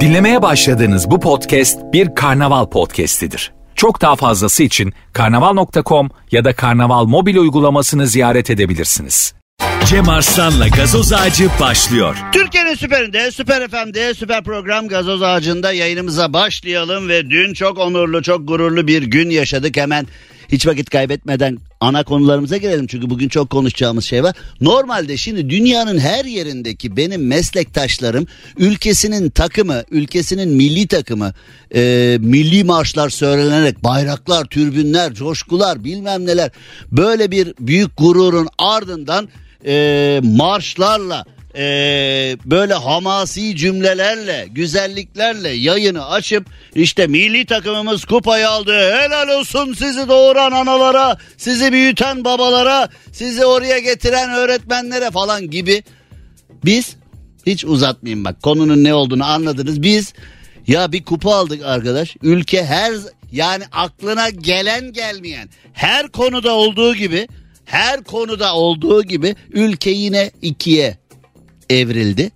Dinlemeye başladığınız bu podcast bir karnaval podcastidir. Çok daha fazlası için karnaval.com ya da karnaval mobil uygulamasını ziyaret edebilirsiniz. Cem Arslan'la gazoz ağacı başlıyor. Türkiye'nin süperinde, süper FM'de, süper program Gazoz Ağacı'nda yayınımıza başlayalım ve dün çok onurlu, çok gururlu bir gün yaşadık. Hemen hiç vakit kaybetmeden ana konularımıza girelim çünkü bugün çok konuşacağımız şey var. Normalde şimdi dünyanın her yerindeki benim meslektaşlarım ülkesinin takımı, ülkesinin milli takımı, e, milli marşlar söylenerek bayraklar, türbünler, coşkular bilmem neler böyle bir büyük gururun ardından e, marşlarla e, böyle hamasi cümlelerle, güzelliklerle yayını açıp işte milli takımımız kupayı aldı. Helal olsun sizi doğuran analara, sizi büyüten babalara, sizi oraya getiren öğretmenlere falan gibi. Biz hiç uzatmayayım bak konunun ne olduğunu anladınız. Biz ya bir kupa aldık arkadaş. Ülke her yani aklına gelen gelmeyen her konuda olduğu gibi her konuda olduğu gibi ülke yine ikiye evrildi.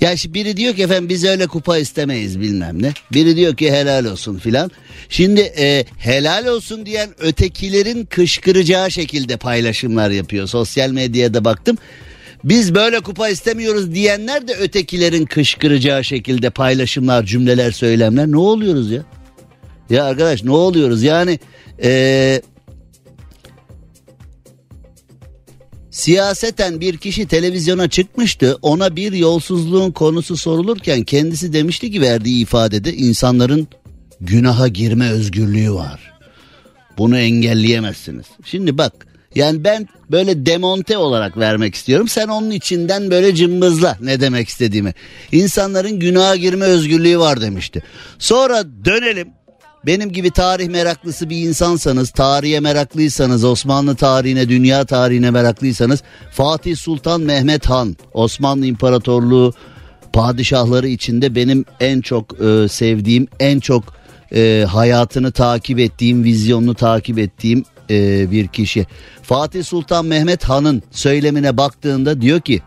Ya şimdi biri diyor ki efendim biz öyle kupa istemeyiz bilmem ne. Biri diyor ki helal olsun filan. Şimdi e, helal olsun diyen ötekilerin kışkıracağı şekilde paylaşımlar yapıyor. Sosyal medyada baktım. Biz böyle kupa istemiyoruz diyenler de ötekilerin kışkıracağı şekilde paylaşımlar, cümleler, söylemler. Ne oluyoruz ya? Ya arkadaş ne oluyoruz? Yani e, Siyaseten bir kişi televizyona çıkmıştı. Ona bir yolsuzluğun konusu sorulurken kendisi demişti ki verdiği ifadede insanların günaha girme özgürlüğü var. Bunu engelleyemezsiniz. Şimdi bak yani ben böyle demonte olarak vermek istiyorum. Sen onun içinden böyle cımbızla ne demek istediğimi. İnsanların günaha girme özgürlüğü var demişti. Sonra dönelim benim gibi tarih meraklısı bir insansanız, tarihe meraklıysanız, Osmanlı tarihine, dünya tarihine meraklıysanız Fatih Sultan Mehmet Han, Osmanlı İmparatorluğu padişahları içinde benim en çok e, sevdiğim, en çok e, hayatını takip ettiğim, vizyonunu takip ettiğim e, bir kişi. Fatih Sultan Mehmet Han'ın söylemine baktığında diyor ki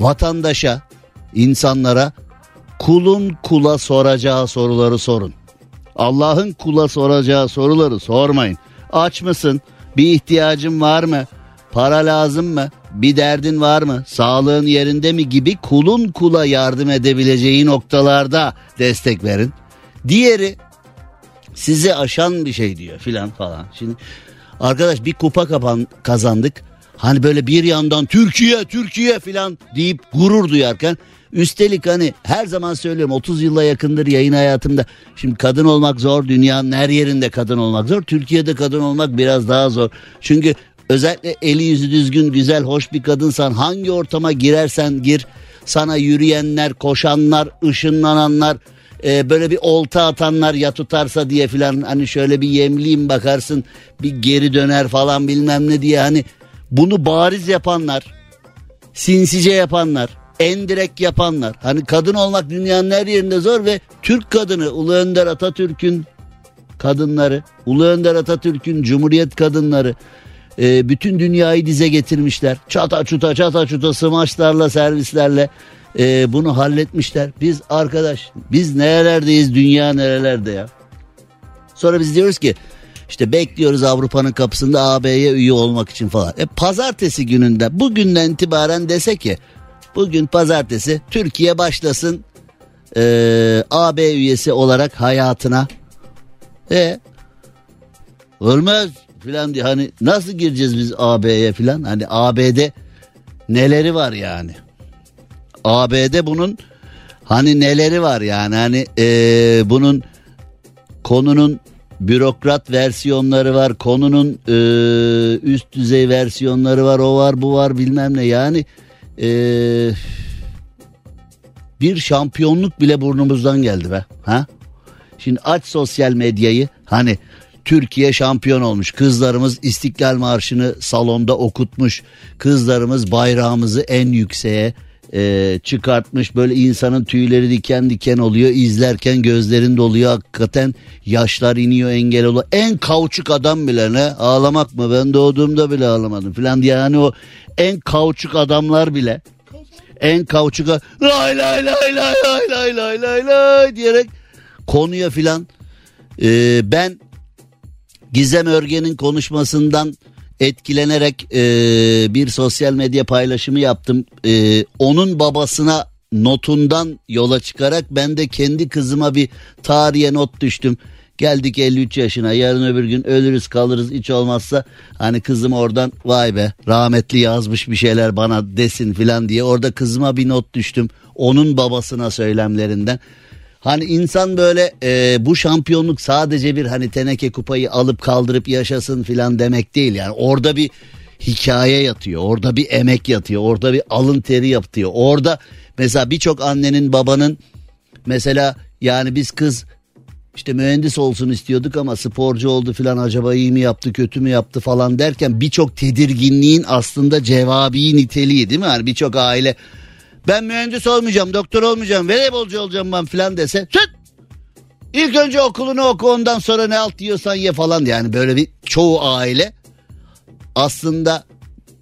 vatandaşa, insanlara kulun kula soracağı soruları sorun. Allah'ın kula soracağı soruları sormayın. Aç mısın? Bir ihtiyacın var mı? Para lazım mı? Bir derdin var mı? Sağlığın yerinde mi gibi kulun kula yardım edebileceği noktalarda destek verin. Diğeri sizi aşan bir şey diyor filan falan. Şimdi arkadaş bir kupa kapan, kazandık. Hani böyle bir yandan Türkiye Türkiye filan deyip gurur duyarken Üstelik hani her zaman söylüyorum 30 yıla yakındır yayın hayatımda. Şimdi kadın olmak zor dünyanın her yerinde kadın olmak zor. Türkiye'de kadın olmak biraz daha zor. Çünkü özellikle eli yüzü düzgün güzel hoş bir kadınsan hangi ortama girersen gir sana yürüyenler koşanlar ışınlananlar e, böyle bir olta atanlar ya tutarsa diye filan hani şöyle bir yemliyim bakarsın bir geri döner falan bilmem ne diye hani bunu bariz yapanlar sinsice yapanlar endirek yapanlar. Hani kadın olmak dünyanın her yerinde zor ve Türk kadını Ulu Önder Atatürk'ün kadınları, Ulu Önder Atatürk'ün Cumhuriyet kadınları e, bütün dünyayı dize getirmişler. Çata çuta çata çuta smaçlarla servislerle e, bunu halletmişler. Biz arkadaş biz nerelerdeyiz dünya nerelerde ya. Sonra biz diyoruz ki işte bekliyoruz Avrupa'nın kapısında AB'ye üye olmak için falan. E pazartesi gününde bugünden itibaren dese ki Bugün pazartesi Türkiye başlasın e, AB üyesi olarak hayatına. E olmaz filan diye hani nasıl gireceğiz biz AB'ye filan hani AB'de neleri var yani. AB'de bunun hani neleri var yani hani e, bunun konunun bürokrat versiyonları var konunun e, üst düzey versiyonları var o var bu var bilmem ne yani ee, bir şampiyonluk bile burnumuzdan geldi be. Ha? Şimdi aç sosyal medyayı hani Türkiye şampiyon olmuş. Kızlarımız İstiklal Marşı'nı salonda okutmuş. Kızlarımız bayrağımızı en yükseğe e, çıkartmış. Böyle insanın tüyleri diken diken oluyor. İzlerken gözlerin doluyor. Hakikaten yaşlar iniyor engel oluyor. En kauçuk adam bile ne? Ağlamak mı? Ben doğduğumda bile ağlamadım falan diye. Yani o en kauçuk adamlar bile en kauçuka lay lay lay lay lay lay lay lay lay diyerek konuya filan e, ben Gizem Örgen'in konuşmasından etkilenerek e, bir sosyal medya paylaşımı yaptım. E, onun babasına notundan yola çıkarak ben de kendi kızıma bir tarihe not düştüm. Geldik 53 yaşına yarın öbür gün ölürüz kalırız hiç olmazsa hani kızım oradan vay be rahmetli yazmış bir şeyler bana desin filan diye orada kızıma bir not düştüm. Onun babasına söylemlerinden. Hani insan böyle e, bu şampiyonluk sadece bir hani teneke kupayı alıp kaldırıp yaşasın filan demek değil. Yani orada bir hikaye yatıyor. Orada bir emek yatıyor. Orada bir alın teri yatıyor. Orada mesela birçok annenin babanın mesela yani biz kız işte mühendis olsun istiyorduk ama sporcu oldu filan acaba iyi mi yaptı kötü mü yaptı falan derken birçok tedirginliğin aslında cevabi niteliği değil mi? Yani birçok aile ben mühendis olmayacağım doktor olmayacağım voleybolcu olacağım ben filan dese süt İlk önce okulunu oku ondan sonra ne alt yiyorsan ye falan. Yani böyle bir çoğu aile aslında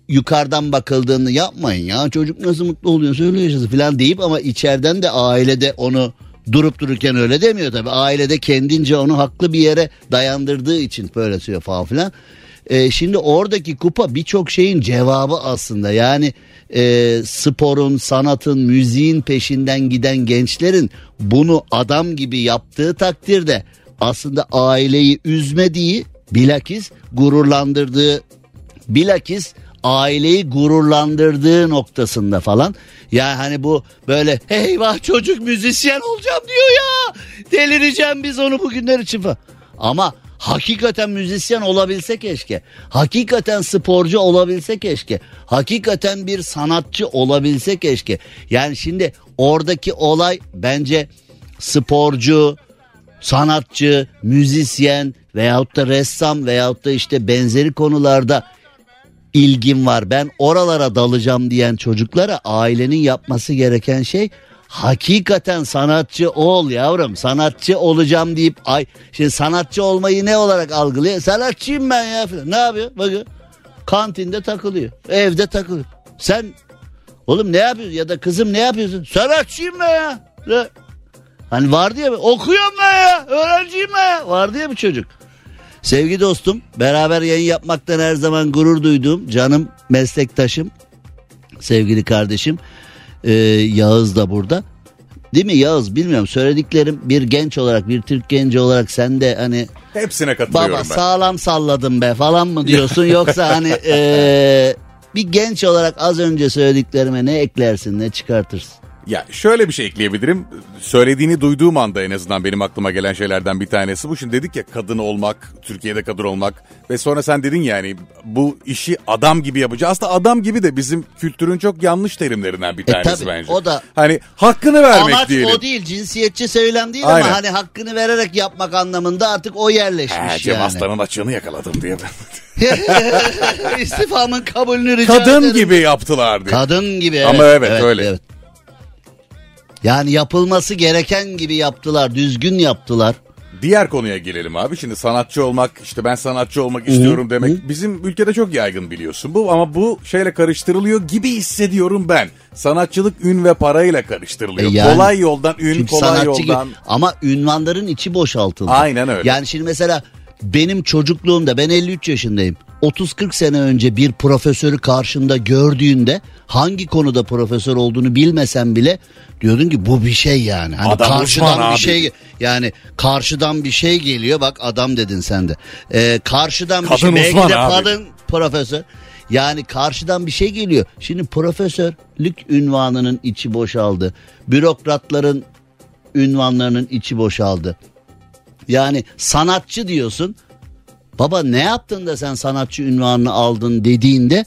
yukarıdan bakıldığını yapmayın ya. Çocuk nasıl mutlu oluyor söyle yaşasın falan deyip ama içeriden de ailede onu durup dururken öyle demiyor tabi ailede kendince onu haklı bir yere dayandırdığı için böyle söylüyor falan filan. Ee, şimdi oradaki kupa birçok şeyin cevabı aslında yani e, sporun, sanatın, müziğin peşinden giden gençlerin bunu adam gibi yaptığı takdirde aslında aileyi üzmediği bilakis gururlandırdığı bilakis aileyi gururlandırdığı noktasında falan. Ya hani bu böyle eyvah çocuk müzisyen olacağım diyor ya. Delireceğim biz onu bugünler için falan. Ama hakikaten müzisyen olabilse keşke. Hakikaten sporcu olabilse keşke. Hakikaten bir sanatçı olabilse keşke. Yani şimdi oradaki olay bence sporcu, sanatçı, müzisyen veyahut da ressam veyahut da işte benzeri konularda ilgim var. Ben oralara dalacağım diyen çocuklara ailenin yapması gereken şey hakikaten sanatçı ol yavrum. Sanatçı olacağım deyip ay şimdi sanatçı olmayı ne olarak algılıyor? Sanatçıyım ben ya falan. Ne yapıyor? Bakın kantinde takılıyor. Evde takılıyor. Sen oğlum ne yapıyorsun ya da kızım ne yapıyorsun? Sanatçıyım ben ya. Ne? Hani vardı ya okuyorum ben ya öğrenciyim ben ya. Vardı ya bir çocuk. Sevgili dostum beraber yayın yapmaktan her zaman gurur duyduğum canım meslektaşım sevgili kardeşim ee, Yağız da burada. Değil mi Yağız bilmiyorum söylediklerim bir genç olarak bir Türk genci olarak sen de hani Hepsine katılıyorum baba ben. sağlam salladım be falan mı diyorsun yoksa hani ee, bir genç olarak az önce söylediklerime ne eklersin ne çıkartırsın? Ya şöyle bir şey ekleyebilirim. Söylediğini duyduğum anda en azından benim aklıma gelen şeylerden bir tanesi bu. Şimdi dedik ya kadın olmak, Türkiye'de kadın olmak ve sonra sen dedin yani bu işi adam gibi yapacağız. Aslında adam gibi de bizim kültürün çok yanlış terimlerinden bir tanesi tabii, bence. o da- Hani hakkını vermek Amaç diyelim. o değil cinsiyetçi söylem değil Aynen. ama hani hakkını vererek yapmak anlamında artık o yerleşmiş Ha, Cem yani. Aslan'ın açığını yakaladım diye. İstifamın kabulünü rica Kadın ederim. gibi yaptılar diye. Kadın gibi. Ama evet, öyle. Yani yapılması gereken gibi yaptılar, düzgün yaptılar. Diğer konuya gelelim abi. Şimdi sanatçı olmak, işte ben sanatçı olmak istiyorum demek bizim ülkede çok yaygın biliyorsun bu ama bu şeyle karıştırılıyor gibi hissediyorum ben. Sanatçılık ün ve parayla karıştırılıyor. E yani- kolay yoldan ün, kolay sanatçı gibi. yoldan. Ama ünvanların içi boşaltıldı. Aynen öyle. Yani şimdi mesela benim çocukluğumda ben 53 yaşındayım. 30-40 sene önce bir profesörü karşında gördüğünde hangi konuda profesör olduğunu bilmesen bile diyordun ki bu bir şey yani. Hani Adam karşıdan bir abi. şey yani karşıdan bir şey geliyor bak adam dedin sen de. Ee, karşıdan bir Kadın şey belki de abi. kadın profesör. Yani karşıdan bir şey geliyor. Şimdi profesörlük ünvanının içi boşaldı. Bürokratların ünvanlarının içi boşaldı. Yani sanatçı diyorsun. Baba ne yaptın da sen sanatçı ünvanını aldın dediğinde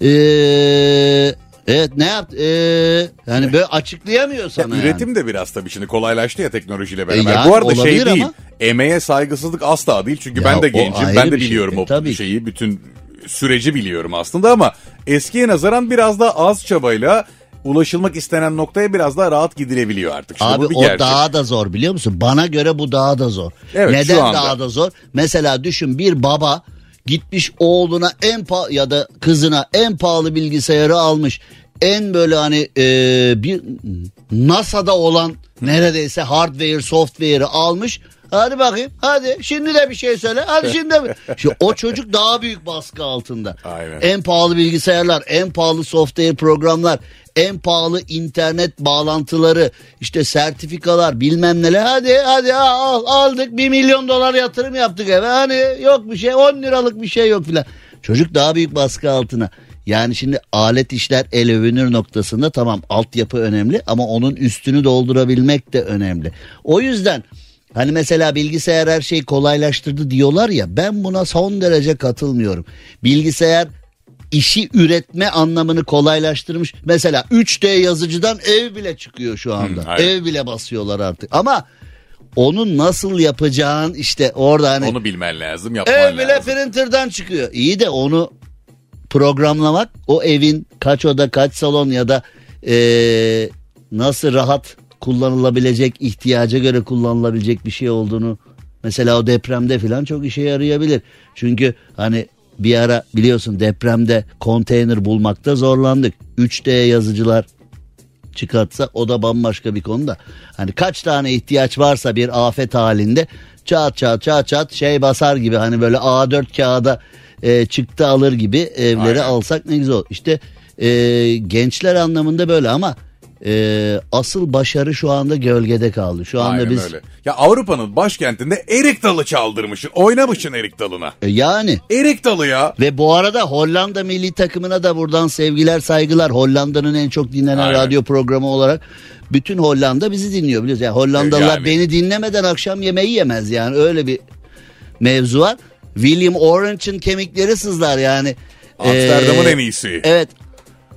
ee, evet ne yaptı ee, yani böyle açıklayamıyor Ya sana yani. üretim de biraz tabii şimdi kolaylaştı ya teknolojiyle beraber. yani Bu arada şey değil. ama- Emeğe saygısızlık asla değil. Çünkü Ya ben de gencim. Ben de şey. biliyorum E, o tabii şeyi. Bütün süreci biliyorum aslında ama eskiye nazaran biraz daha az çabayla ulaşılmak istenen noktaya biraz daha rahat gidilebiliyor artık. Şimdi Abi o gerçek. daha da zor biliyor musun? Bana göre bu daha da zor. Evet, Neden şu anda. daha da zor? Mesela düşün bir baba gitmiş oğluna en pa ya da kızına en pahalı bilgisayarı almış. en böyle hani e, bir NASA'da olan neredeyse hardware software'ı almış. Hadi bakayım hadi şimdi de bir şey söyle hadi şimdi de. Şimdi o çocuk daha büyük baskı altında. Aynen. En pahalı bilgisayarlar, en pahalı software programlar, en pahalı internet bağlantıları, işte sertifikalar bilmem neler. Hadi hadi al, aldık bir milyon dolar yatırım yaptık eve. Hani yok bir şey 10 liralık bir şey yok filan. Çocuk daha büyük baskı altına. Yani şimdi alet işler el övünür noktasında tamam altyapı önemli ama onun üstünü doldurabilmek de önemli. O yüzden hani mesela bilgisayar her şeyi kolaylaştırdı diyorlar ya ben buna son derece katılmıyorum. Bilgisayar işi üretme anlamını kolaylaştırmış. Mesela 3D yazıcıdan ev bile çıkıyor şu anda. Aynen. ev bile basıyorlar artık. Ama onu nasıl yapacağın işte orada hani Onu bilmen lazım, yapman ev bile lazım. printer'dan çıkıyor. İyi de onu programlamak o evin kaç oda kaç salon ya da eee, nasıl rahat kullanılabilecek ihtiyaca göre kullanılabilecek bir şey olduğunu mesela o depremde falan çok işe yarayabilir. Çünkü hani bir ara biliyorsun depremde konteyner bulmakta zorlandık. 3D yazıcılar çıkartsa o da bambaşka bir konu da. Hani kaç tane ihtiyaç varsa bir afet halinde çat çat çat çat şey basar gibi hani böyle A4 kağıda e, çıktı alır gibi evleri Aynen. alsak ne güzel olur. İşte e, gençler anlamında böyle ama e, asıl başarı şu anda gölgede kaldı. Şu anda Aynen biz öyle. Ya Avrupa'nın başkentinde erik dalı çaldırmışsın. Oynamışsın erik dalına. E, yani Erik dalı ya. Ve bu arada Hollanda milli takımına da buradan sevgiler saygılar. Hollanda'nın en çok dinlenen Aynen. radyo programı olarak bütün Hollanda bizi dinliyor biliyorsun. Yani Hollandalılar Yani. beni dinlemeden akşam yemeği yemez yani öyle bir mevzu var. William Orange'ın kemikleri sızlar yani. Amsterdam'ın Ee, en iyisi. Evet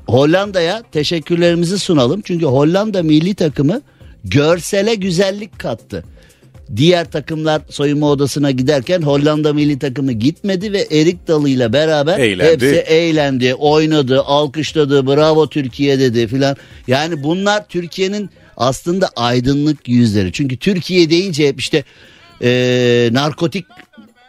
Hollanda'ya teşekkürlerimizi sunalım. Çünkü Hollanda milli takımı görsele güzellik kattı. Diğer takımlar soyunma odasına giderken Hollanda milli takımı gitmedi ve Erik Dalı ile beraber Eğlendi. hepsi eğlendi, oynadı, alkışladı, bravo Türkiye dedi filan. Yani bunlar Türkiye'nin aslında aydınlık yüzleri. Çünkü Türkiye deyince hep işte eee, narkotik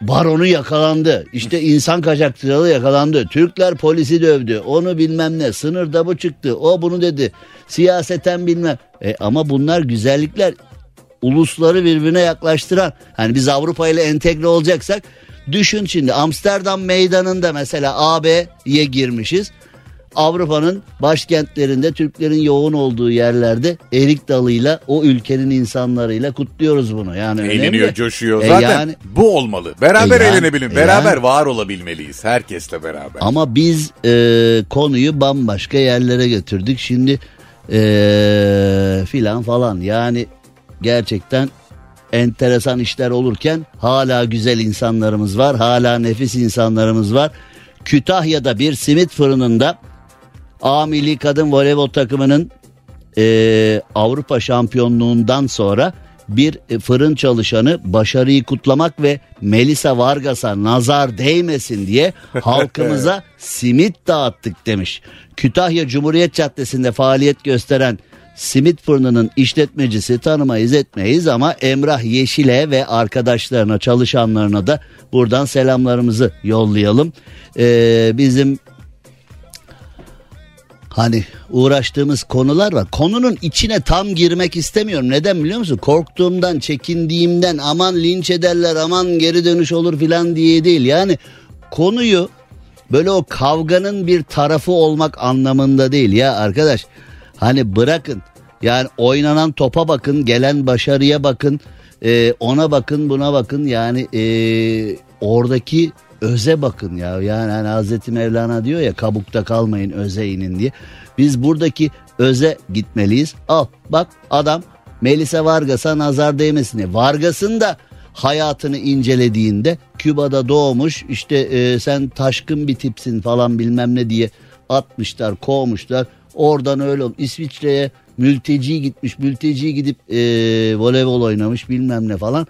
baronu yakalandı. İşte insan kaçakçılığı yakalandı. Türkler polisi dövdü. Onu bilmem ne. Sınırda bu çıktı. O bunu dedi. Siyaseten bilmem. E, ama bunlar güzellikler ulusları birbirine yaklaştıran. Hani biz Avrupa ile entegre olacaksak düşün şimdi Amsterdam meydanında mesela AB'ye girmişiz. Avrupa'nın başkentlerinde Türklerin yoğun olduğu yerlerde erik dalıyla o ülkenin insanlarıyla kutluyoruz bunu. Yani Eğleniyor, önemli. coşuyor. E Zaten yani- bu olmalı. Beraber E yani- eğlenebilin. e Beraber yani- var olabilmeliyiz. Herkesle beraber. Ama biz e, konuyu bambaşka yerlere götürdük. Şimdi e, filan falan yani gerçekten enteresan işler olurken hala güzel insanlarımız var. Hala nefis insanlarımız var. Kütahya'da bir simit fırınında A milli kadın voleybol takımının e, Avrupa şampiyonluğundan sonra bir e, fırın çalışanı başarıyı kutlamak ve Melisa Vargas'a nazar değmesin diye halkımıza simit dağıttık demiş. Kütahya Cumhuriyet Caddesi'nde faaliyet gösteren simit fırınının işletmecisi tanımayız etmeyiz ama Emrah Yeşil'e ve arkadaşlarına çalışanlarına da buradan selamlarımızı yollayalım. E, bizim hani uğraştığımız konular var. Konunun içine tam girmek istemiyorum. Neden biliyor musun? Korktuğumdan, çekindiğimden aman linç ederler, aman geri dönüş olur filan diye değil. Yani konuyu böyle o kavganın bir tarafı olmak anlamında değil ya arkadaş. Hani bırakın yani oynanan topa bakın, gelen başarıya bakın, e, ona bakın, buna bakın. Yani e, oradaki öze bakın ya. Yani hani Hazreti Mevlana diyor ya kabukta kalmayın öze inin diye. Biz buradaki öze gitmeliyiz. Al bak adam Melisa Vargas'a nazar değmesin diye. Vargas'ın da hayatını incelediğinde Küba'da doğmuş işte e, sen taşkın bir tipsin falan bilmem ne diye atmışlar kovmuşlar. Oradan öyle olmuş. İsviçre'ye mülteci gitmiş mülteci gidip e, voleybol oynamış bilmem ne falan.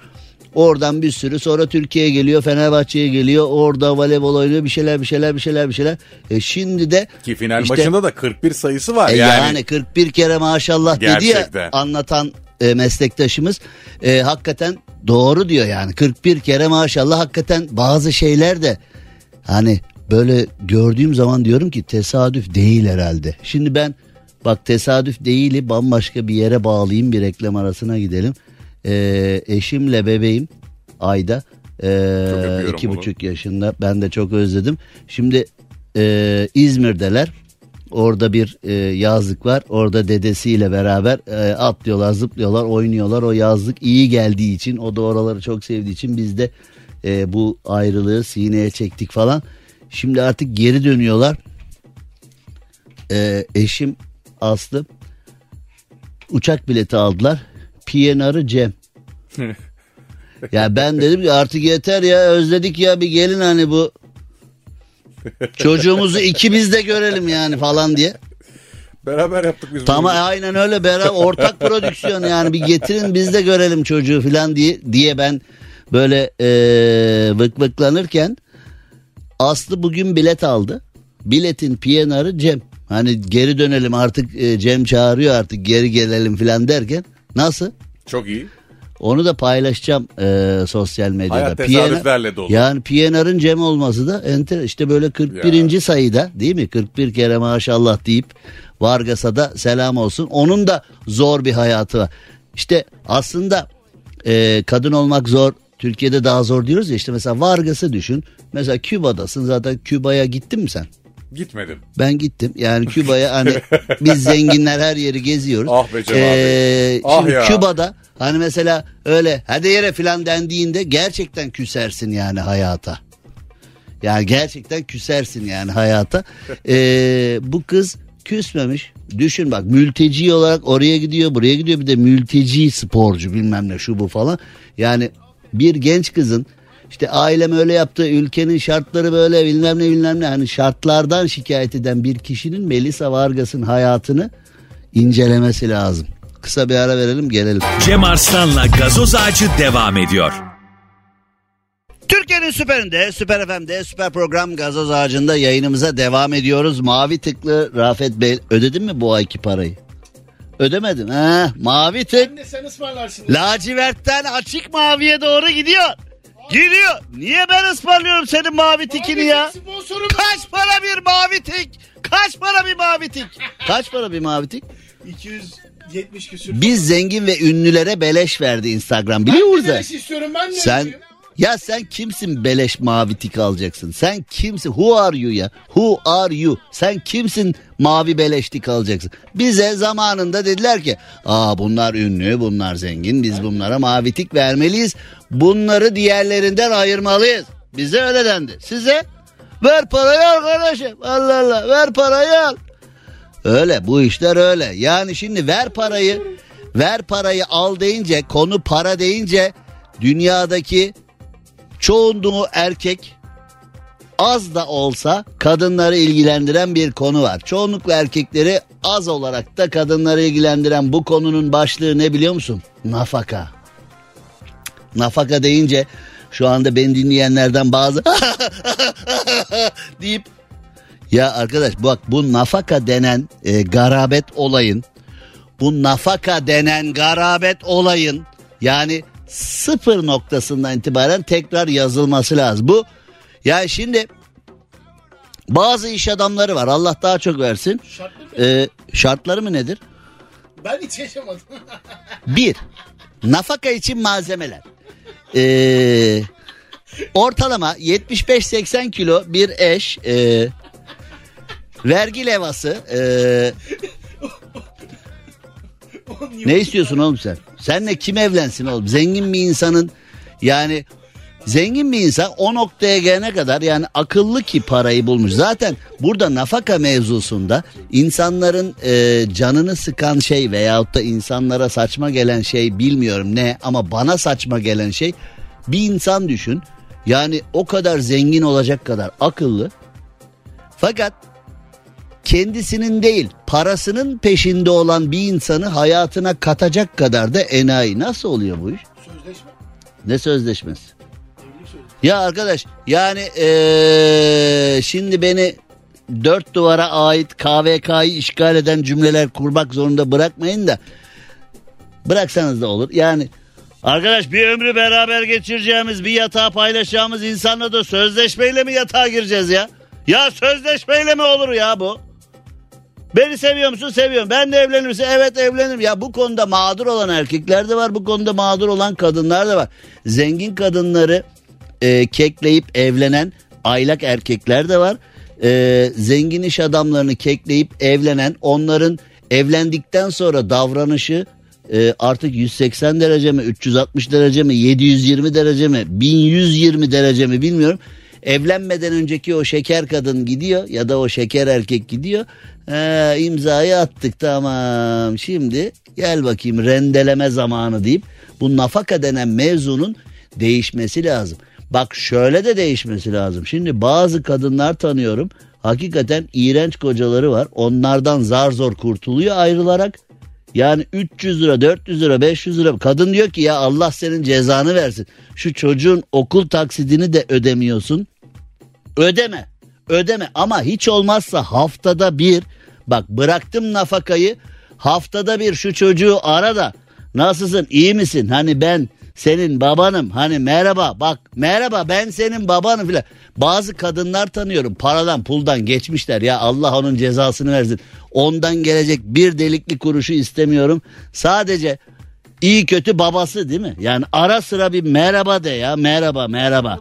Oradan bir sürü sonra Türkiye'ye geliyor Fenerbahçe'ye geliyor orada voleybol oynuyor bir şeyler bir şeyler bir şeyler bir şeyler. E şimdi de Ki final işte- maçında da 41 sayısı var. e yani, yani. 41 kere maşallah dedi Gerçekten. ya anlatan e, meslektaşımız E, hakikaten doğru diyor yani 41 kere maşallah hakikaten bazı şeyler de hani böyle gördüğüm zaman diyorum ki tesadüf değil herhalde. Şimdi ben bak tesadüf değili bambaşka bir yere bağlayayım bir reklam arasına gidelim. Ee, eşimle bebeğim Ayda öpüyorum iki onu. buçuk yaşında ben de çok özledim. Şimdi ee, İzmir'deler. Orada bir e, yazlık var. Orada dedesiyle beraber e, atlıyorlar, zıplıyorlar, oynuyorlar. O yazlık iyi geldiği için, o da oraları çok sevdiği için biz de e, bu ayrılığı sineye çektik falan. Şimdi artık geri dönüyorlar. E, eşim Aslı uçak bileti aldılar. PNR'ı Cem. ya ben dedim ki artık yeter ya özledik ya bir gelin hani bu çocuğumuzu ikimiz de görelim yani falan diye. Beraber yaptık biz Tamam bunu. aynen öyle beraber ortak prodüksiyon yani bir getirin biz de görelim çocuğu falan diye diye ben böyle e, vık vıklanırken Aslı bugün bilet aldı. Biletin PNR'ı Cem. Hani geri dönelim artık e, Cem çağırıyor artık geri gelelim falan derken nasıl? Çok iyi. Onu da paylaşacağım e, sosyal medyada. Hayat tesadüflerle dolu. Yani PNR'ın Cem olması da enter işte böyle 41. sayıda değil mi? 41 kere maşallah deyip Vargas'a da selam olsun. Onun da zor bir hayatı var. İşte aslında e, kadın olmak zor. Türkiye'de daha zor diyoruz ya işte mesela Vargas'ı düşün. Mesela Küba'dasın zaten Küba'ya gittin mi sen? Gitmedim. Ben gittim. Yani Küba'ya hani biz zenginler her yeri geziyoruz. Ah be Cem abi. Ee, Ah şimdi ya. Küba'da hani mesela öyle hadi yere filan dendiğinde gerçekten küsersin yani hayata. Yani gerçekten küsersin yani hayata. Ee, bu kız küsmemiş. Düşün bak mülteci olarak oraya gidiyor buraya gidiyor bir de mülteci sporcu bilmem ne şu bu falan. Yani bir genç kızın işte ailem öyle yaptı ülkenin şartları böyle bilmem ne bilmem ne hani şartlardan şikayet eden bir kişinin Melisa Vargas'ın hayatını incelemesi lazım. Kısa bir ara verelim gelelim. Cem Arslan'la gazoz ağacı devam ediyor. Türkiye'nin süperinde, süper FM'de, süper program gazoz ağacında yayınımıza devam ediyoruz. Mavi tıklı Rafet Bey ödedin mi bu ayki parayı? Ödemedim. Ha, mavi tık. Anne sen ısmarlarsın. Lacivertten açık maviye doğru gidiyor. Gidiyor. Niye ben ısmarlıyorum senin mavi tikini ya? Sponsorum. Kaç para bir mavi tik? Kaç para bir mavi tik? Kaç para bir mavi tik? 270 küsür. Biz zengin ve ünlülere beleş verdi Instagram biliyor musun? Neresi istiyorum ben de. Sen ya sen kimsin beleş mavi tik alacaksın? Sen kimsin? Who are you ya? Who are you? Sen kimsin mavi beleş tik alacaksın? Bize zamanında dediler ki aa bunlar ünlü bunlar zengin biz bunlara mavi tik vermeliyiz. Bunları diğerlerinden ayırmalıyız. Bize öyle dendi. Size ver parayı al kardeşim. Allah Allah ver parayı al. Öyle bu işler öyle. Yani şimdi ver parayı ver parayı al deyince konu para deyince dünyadaki çoğunluğu erkek az da olsa kadınları ilgilendiren bir konu var. Çoğunlukla erkekleri az olarak da kadınları ilgilendiren bu konunun başlığı ne biliyor musun? Nafaka. Nafaka deyince şu anda beni dinleyenlerden bazı deyip ya arkadaş bak bu nafaka denen e, garabet olayın bu nafaka denen garabet olayın yani sıfır noktasından itibaren tekrar yazılması lazım. Bu yani şimdi bazı iş adamları var Allah daha çok versin. Şartlı mı? E, şartları mı nedir? Ben hiç yaşamadım. Bir, nafaka için malzemeler. Ee, ortalama 75-80 kilo bir eş e, vergi levası e, ne istiyorsun oğlum sen? Senle kim evlensin oğlum? Zengin bir insanın yani zengin bir insan o noktaya gelene kadar yani akıllı ki parayı bulmuş. Zaten burada nafaka mevzusunda insanların e, canını sıkan şey veyahut da insanlara saçma gelen şey bilmiyorum ne ama bana saçma gelen şey bir insan düşün. Yani o kadar zengin olacak kadar akıllı. Fakat kendisinin değil parasının peşinde olan bir insanı hayatına katacak kadar da enayi. Nasıl oluyor bu iş? Sözleşme. Ne sözleşmesi? Sözleşmesi. Ya arkadaş yani eee, şimdi beni dört duvara ait KVK'yı işgal eden cümleler kurmak zorunda bırakmayın da bıraksanız da olur. Yani arkadaş bir ömrü beraber geçireceğimiz bir yatağı paylaşacağımız insanla da sözleşmeyle mi yatağa gireceğiz ya? Ya sözleşmeyle mi olur ya bu? Beni seviyor musun? Seviyorum. Ben de evlenir misin? Evet evlenirim. Ya bu konuda mağdur olan erkekler de var. Bu konuda mağdur olan kadınlar da var. Zengin kadınları e, kekleyip evlenen aylak erkekler de var. E, zengin iş adamlarını kekleyip evlenen onların evlendikten sonra davranışı e, artık 180 derece mi 360 derece mi 720 derece mi 1120 derece mi bilmiyorum. Evlenmeden önceki o şeker kadın gidiyor ya da o şeker erkek gidiyor. He, imzayı attık tamam şimdi gel bakayım rendeleme zamanı deyip bu nafaka denen mevzunun değişmesi lazım. Bak şöyle de değişmesi lazım. Şimdi bazı kadınlar tanıyorum. Hakikaten iğrenç kocaları var. Onlardan zar zor kurtuluyor ayrılarak. Yani 300 lira, 400 lira, 500 lira. Kadın diyor ki ya Allah senin cezanı versin. Şu çocuğun okul taksidini de ödemiyorsun. Ödeme. Ödeme ama hiç olmazsa haftada bir bak bıraktım nafakayı haftada bir şu çocuğu ara da nasılsın iyi misin hani ben senin babanım hani merhaba bak merhaba ben senin babanım filan. Bazı kadınlar tanıyorum paradan puldan geçmişler ya Allah onun cezasını versin. Ondan gelecek bir delikli kuruşu istemiyorum. Sadece iyi kötü babası değil mi? Yani ara sıra bir merhaba de ya merhaba merhaba.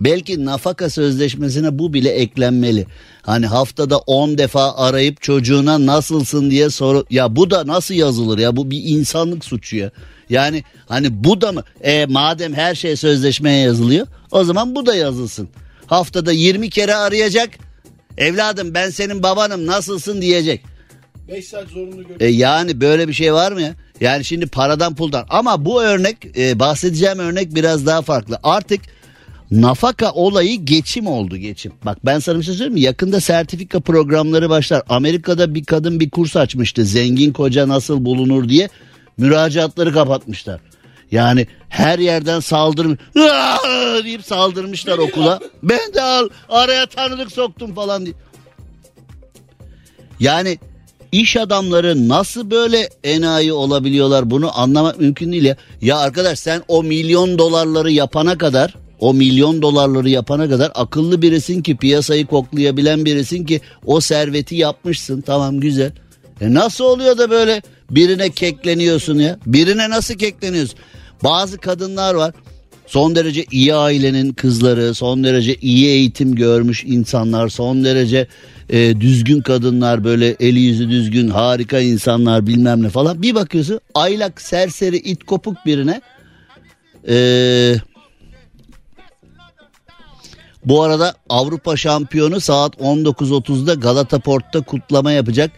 Belki nafaka sözleşmesine bu bile eklenmeli. Hani haftada 10 defa arayıp çocuğuna nasılsın diye soru ya bu da nasıl yazılır ya bu bir insanlık suçu ya. Yani hani bu da mı e, madem her şey sözleşmeye yazılıyor o zaman bu da yazılsın. Haftada 20 kere arayacak. Evladım ben senin babanım nasılsın diyecek. 5 saat zorunlu gör. E yani böyle bir şey var mı ya? Yani şimdi paradan puldan ama bu örnek e, bahsedeceğim örnek biraz daha farklı. Artık nafaka olayı geçim oldu geçim. Bak ben sana bir şey söyleyeyim mi? Yakında sertifika programları başlar. Amerika'da bir kadın bir kurs açmıştı. Zengin koca nasıl bulunur diye müracaatları kapatmışlar. Yani her yerden saldırım "Aa!" deyip saldırmışlar okula. Ben de al araya tanıdık soktum falan diye. Yani iş adamları nasıl böyle enayi olabiliyorlar bunu anlamak mümkün değil ya. Ya arkadaş sen o milyon dolarları yapana kadar o milyon dolarları yapana kadar akıllı birisin ki piyasayı koklayabilen birisin ki o serveti yapmışsın tamam güzel. E nasıl oluyor da böyle birine kekleniyorsun ya? Birine nasıl kekleniyorsun? Bazı kadınlar var son derece iyi ailenin kızları, son derece iyi eğitim görmüş insanlar, son derece e, düzgün kadınlar, böyle eli yüzü düzgün, harika insanlar bilmem ne falan. Bir bakıyorsun aylak, serseri, it kopuk birine e, bu arada Avrupa şampiyonu saat 19.30'da Galata Port'ta kutlama yapacak.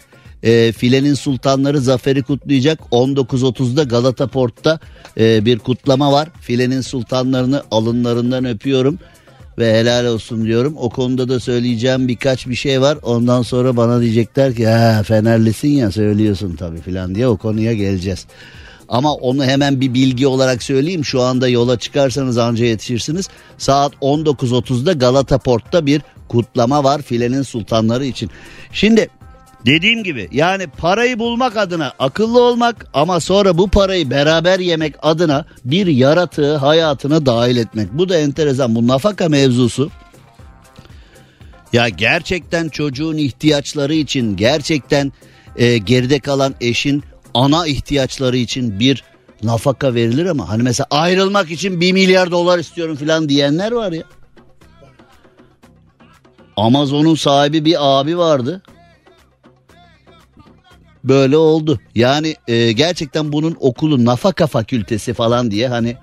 E, filenin sultanları zaferi kutlayacak. 19.30'da Galata Port'ta e, bir kutlama var. Filenin sultanlarını alınlarından öpüyorum ve helal olsun diyorum. O konuda da söyleyeceğim birkaç bir şey var. Ondan sonra bana diyecekler ki ha Fenerlisin ya söylüyorsun tabii filan diye o konuya geleceğiz. Ama onu hemen bir bilgi olarak söyleyeyim. Şu anda yola çıkarsanız anca yetişirsiniz. Saat 19.30'da Galata Port'ta bir kutlama var filenin sultanları için. Şimdi dediğim gibi yani parayı bulmak adına akıllı olmak ama sonra bu parayı beraber yemek adına bir yaratığı hayatına dahil etmek. Bu da enteresan bu nafaka mevzusu. Ya gerçekten çocuğun ihtiyaçları için gerçekten e, geride kalan eşin ana ihtiyaçları için bir nafaka verilir ama hani mesela ayrılmak için bir milyar dolar istiyorum falan diyenler var ya. Amazon'un sahibi bir abi vardı. Böyle oldu. Yani e, gerçekten bunun okulu nafaka fakültesi falan diye hani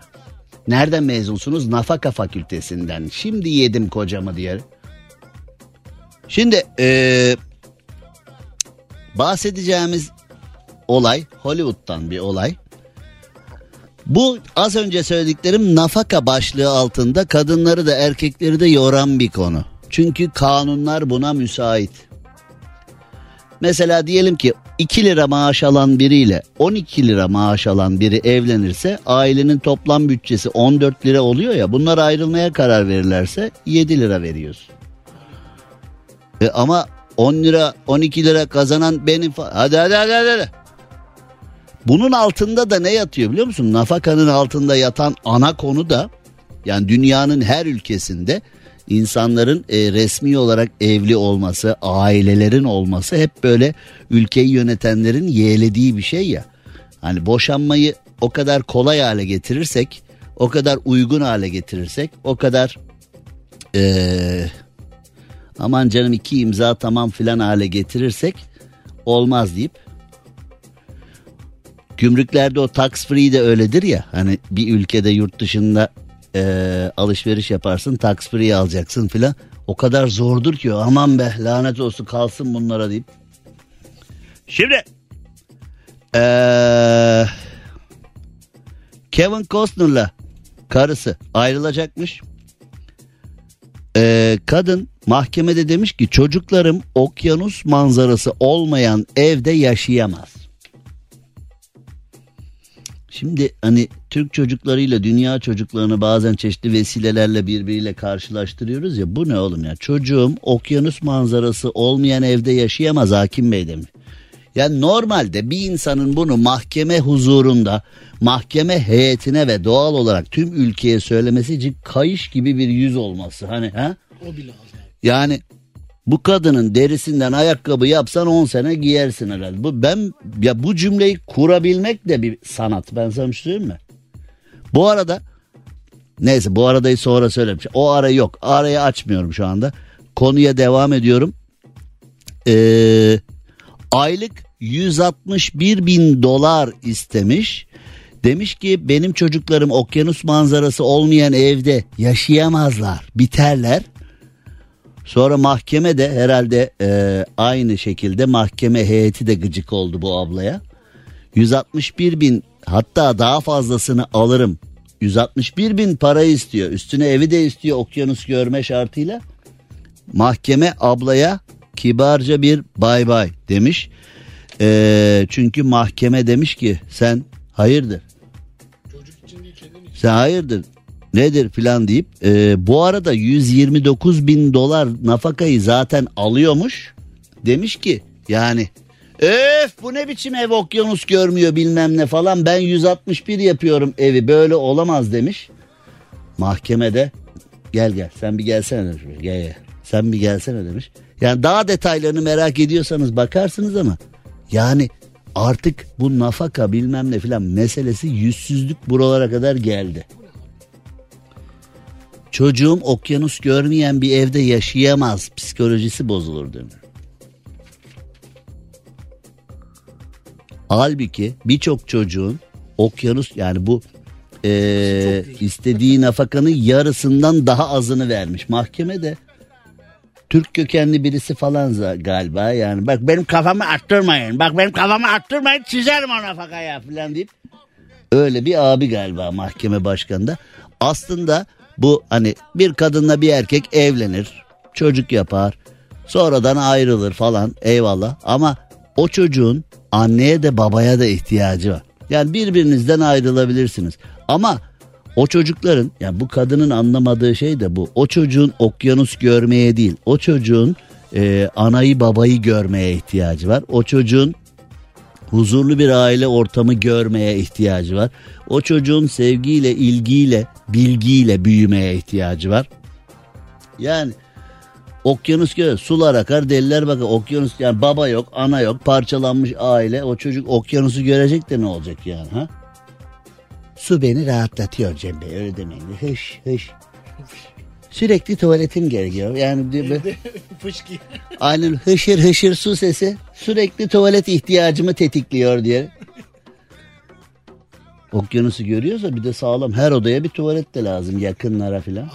nereden mezunsunuz? Nafaka fakültesinden. Şimdi yedim kocamı diye. Şimdi e, bahsedeceğimiz olay Hollywood'dan bir olay. Bu az önce söylediklerim nafaka başlığı altında kadınları da erkekleri de yoran bir konu. Çünkü kanunlar buna müsait. Mesela diyelim ki 2 lira maaş alan biriyle 12 lira maaş alan biri evlenirse ailenin toplam bütçesi 14 lira oluyor ya bunlar ayrılmaya karar verirlerse 7 lira veriyorsun. E ama 10 lira 12 lira kazanan benim hadi hadi hadi hadi. hadi. Bunun altında da ne yatıyor biliyor musun? Nafakanın altında yatan ana konu da yani dünyanın her ülkesinde insanların e, resmi olarak evli olması, ailelerin olması hep böyle ülkeyi yönetenlerin yeğlediği bir şey ya. Hani boşanmayı o kadar kolay hale getirirsek, o kadar uygun hale getirirsek, o kadar e, aman canım iki imza tamam filan hale getirirsek olmaz deyip gümrüklerde o tax free de öyledir ya hani bir ülkede yurt dışında e, alışveriş yaparsın tax free alacaksın filan o kadar zordur ki aman be lanet olsun kalsın bunlara deyip. Şimdi ee, Kevin Costner'la karısı ayrılacakmış. Ee, kadın mahkemede demiş ki çocuklarım okyanus manzarası olmayan evde yaşayamaz. Şimdi hani Türk çocuklarıyla dünya çocuklarını bazen çeşitli vesilelerle birbiriyle karşılaştırıyoruz ya bu ne oğlum ya çocuğum okyanus manzarası olmayan evde yaşayamaz hakim bey demiş. Yani normalde bir insanın bunu mahkeme huzurunda mahkeme heyetine ve doğal olarak tüm ülkeye söylemesi için kayış gibi bir yüz olması. Hani ha? O bile az. Yani bu kadının derisinden ayakkabı yapsan 10 sene giyersin herhalde. Bu ben ya bu cümleyi kurabilmek de bir sanat. Ben sana şey söyleyeyim mi? Bu arada neyse bu aradayı sonra söylemiş. O ara yok. Arayı açmıyorum şu anda. Konuya devam ediyorum. Ee, aylık 161 bin dolar istemiş. Demiş ki benim çocuklarım okyanus manzarası olmayan evde yaşayamazlar, biterler. Sonra mahkeme de herhalde e, aynı şekilde mahkeme heyeti de gıcık oldu bu ablaya. 161 bin hatta daha fazlasını alırım. 161 bin para istiyor. Üstüne evi de istiyor okyanus görme şartıyla. Mahkeme ablaya kibarca bir bay bay demiş. E, çünkü mahkeme demiş ki sen hayırdır sen hayırdır nedir filan deyip e, bu arada 129 bin dolar nafakayı zaten alıyormuş. Demiş ki yani öf bu ne biçim ev okyanus görmüyor bilmem ne falan ben 161 yapıyorum evi böyle olamaz demiş. Mahkemede gel gel sen bir gelsene demiş. Gel gel sen bir gelsene demiş. Yani daha detaylarını merak ediyorsanız bakarsınız ama yani artık bu nafaka bilmem ne filan meselesi yüzsüzlük buralara kadar geldi. Çocuğum okyanus görmeyen bir evde yaşayamaz. Psikolojisi bozulur demiş. Halbuki birçok çocuğun okyanus yani bu eee, istediği nafakanın yarısından daha azını vermiş. Mahkemede Türk kökenli birisi falan galiba yani bak benim kafamı arttırmayın bak benim kafamı arttırmayın çizerim o nafakaya falan deyip öyle bir abi galiba mahkeme başkanında. Aslında bu hani bir kadınla bir erkek evlenir, çocuk yapar, sonradan ayrılır falan eyvallah ama o çocuğun anneye de babaya da ihtiyacı var. Yani birbirinizden ayrılabilirsiniz ama o çocukların yani bu kadının anlamadığı şey de bu. O çocuğun okyanus görmeye değil, o çocuğun e, anayı babayı görmeye ihtiyacı var. O çocuğun huzurlu bir aile ortamı görmeye ihtiyacı var. O çocuğun sevgiyle, ilgiyle, bilgiyle büyümeye ihtiyacı var. Yani okyanus gör, sular akar, deliler bakar. Okyanus yani baba yok, ana yok, parçalanmış aile. O çocuk okyanusu görecek de ne olacak yani ha? Su beni rahatlatıyor Cem Bey öyle demeyin. Hış hış. Sürekli tuvaletim gerekiyor. Yani bir- Fışkı. Aynen hışır hışır su sesi sürekli tuvalet ihtiyacımı tetikliyor diye. Okyanusu görüyorsa bir de sağlam her odaya bir tuvalet de lazım yakınlara filan.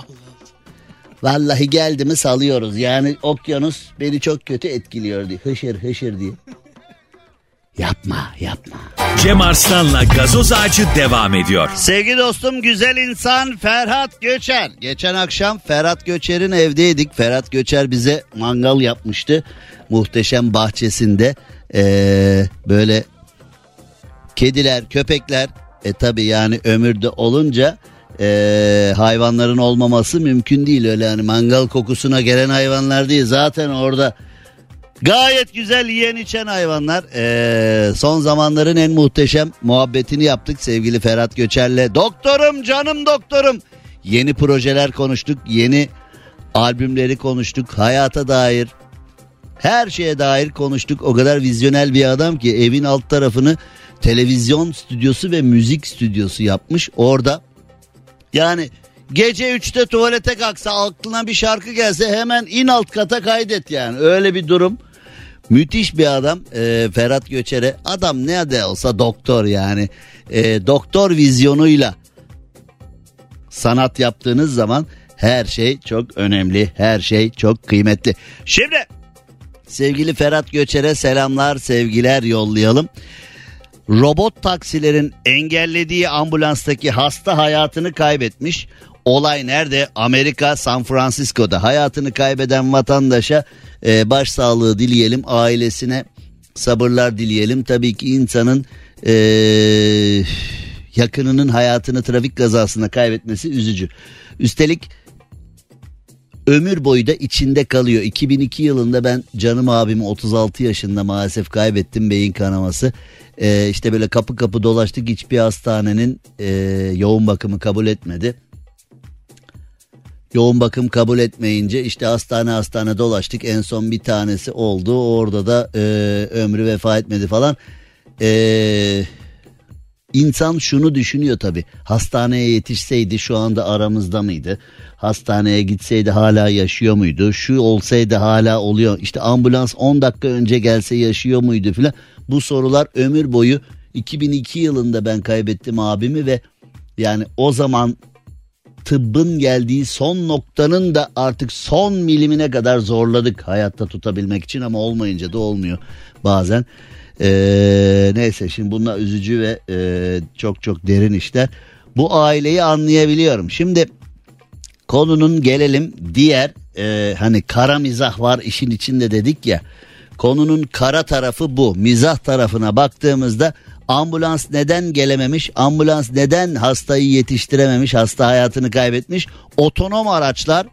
Vallahi geldi mi salıyoruz. Yani okyanus beni çok kötü etkiliyor diye. Hışır hışır diye. Yapma yapma. Cem Arslan'la gazoz ağacı devam ediyor. Sevgili dostum güzel insan Ferhat Göçer. Geçen akşam Ferhat Göçer'in evdeydik. Ferhat Göçer bize mangal yapmıştı. Muhteşem bahçesinde ee, böyle kediler, köpekler e tabi yani ömürde olunca ee, hayvanların olmaması mümkün değil. Öyle yani mangal kokusuna gelen hayvanlar değil. Zaten orada Gayet güzel yiyen içen hayvanlar. Ee, son zamanların en muhteşem muhabbetini yaptık sevgili Ferhat Göçer'le. Doktorum canım doktorum. Yeni projeler konuştuk. Yeni Albümleri konuştuk. Hayata dair her şeye dair konuştuk. O kadar vizyonel bir adam ki evin alt tarafını televizyon stüdyosu ve müzik stüdyosu yapmış. Orada yani gece 3'te tuvalete kalksa aklına bir şarkı gelse hemen in alt kata kaydet yani. Öyle bir durum. Müthiş bir adam e, Ferhat Göçer'e. Adam ne de olsa doktor yani. E, doktor vizyonuyla sanat yaptığınız zaman her şey çok önemli. Her şey çok kıymetli. Şimdi sevgili Ferhat Göçer'e selamlar sevgiler yollayalım. Robot taksilerin engellediği ambulanstaki hasta hayatını kaybetmiş. Olay nerede? Amerika San Francisco'da hayatını kaybeden vatandaşa e, başsağlığı dileyelim. Ailesine sabırlar dileyelim. Tabii ki insanın e, yakınının hayatını trafik kazasında kaybetmesi üzücü. Üstelik ömür boyu da içinde kalıyor. 2002 yılında ben canım abimi 36 yaşında maalesef kaybettim beyin kanaması. Ee, işte böyle kapı kapı dolaştık hiçbir hastanenin e, yoğun bakımı kabul etmedi. Yoğun bakım kabul etmeyince işte hastane hastane dolaştık en son bir tanesi oldu orada da e, ömrü vefa etmedi falan. Eee İnsan şunu düşünüyor tabi hastaneye yetişseydi şu anda aramızda mıydı? Hastaneye gitseydi hala yaşıyor muydu? Şu olsaydı hala oluyor. İşte ambulans 10 dakika önce gelse yaşıyor muydu filan. Bu sorular ömür boyu 2002 yılında ben kaybettim abimi ve yani o zaman tıbbın geldiği son noktanın da artık son milimine kadar zorladık hayatta tutabilmek için ama olmayınca da olmuyor bazen. Ee, neyse şimdi bunlar üzücü ve e, çok çok derin işler. Bu aileyi anlayabiliyorum. Şimdi konunun gelelim diğer e, hani kara mizah var işin içinde dedik ya. Konunun kara tarafı bu. Mizah tarafına baktığımızda ambulans neden gelememiş? Ambulans neden hastayı yetiştirememiş? Hasta hayatını kaybetmiş. Otonom araçlar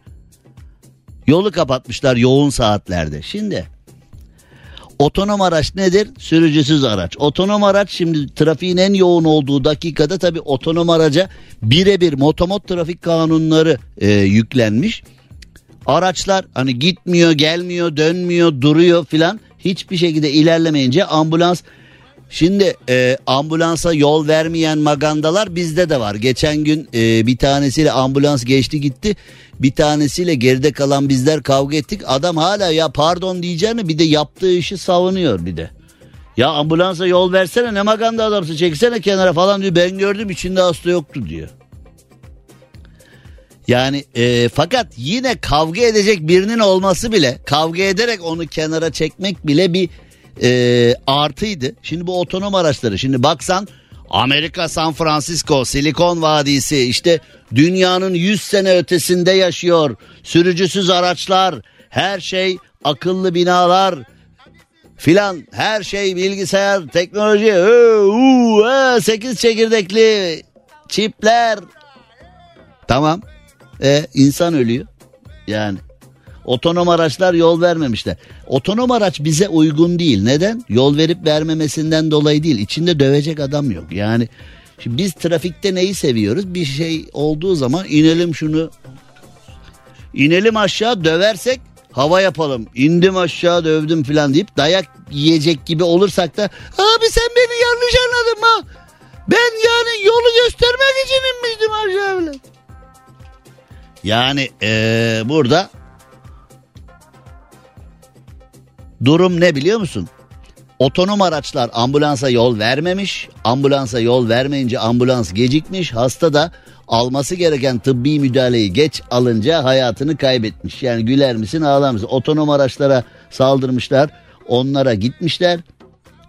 yolu kapatmışlar yoğun saatlerde. Şimdi Otonom araç nedir? Sürücüsüz araç. Otonom araç şimdi trafiğin en yoğun olduğu dakikada tabi otonom araca birebir motomot trafik kanunları e, yüklenmiş. Araçlar hani gitmiyor, gelmiyor, dönmüyor, duruyor filan hiçbir şekilde ilerlemeyince ambulans Şimdi e, ambulansa yol vermeyen magandalar bizde de var. Geçen gün e, bir tanesiyle ambulans geçti gitti. Bir tanesiyle geride kalan bizler kavga ettik. Adam hala ya pardon diyeceğini bir de yaptığı işi savunuyor bir de. Ya ambulansa yol versene ne maganda adamsın çeksene kenara falan diyor. Ben gördüm içinde hasta yoktu diyor. Yani e, fakat yine kavga edecek birinin olması bile kavga ederek onu kenara çekmek bile bir e, artıydı. Şimdi bu otonom araçları şimdi baksan Amerika San Francisco Silikon Vadisi işte dünyanın 100 sene ötesinde yaşıyor. Sürücüsüz araçlar her şey akıllı binalar filan her şey bilgisayar teknoloji ee, 8 çekirdekli çipler tamam e, insan ölüyor yani Otonom araçlar yol vermemişler. Otonom araç bize uygun değil. Neden? Yol verip vermemesinden dolayı değil. İçinde dövecek adam yok. Yani şimdi biz trafikte neyi seviyoruz? Bir şey olduğu zaman inelim şunu. İnelim aşağı döversek hava yapalım. İndim aşağı dövdüm falan deyip dayak yiyecek gibi olursak da abi sen beni yanlış anladın mı? Ben yani yolu göstermek için inmiştim aşağı bile. Yani ee, burada Durum ne biliyor musun? Otonom araçlar ambulansa yol vermemiş. Ambulansa yol vermeyince ambulans gecikmiş. Hasta da alması gereken tıbbi müdahaleyi geç alınca hayatını kaybetmiş. Yani güler misin ağlar mısın? Otonom araçlara saldırmışlar. Onlara gitmişler.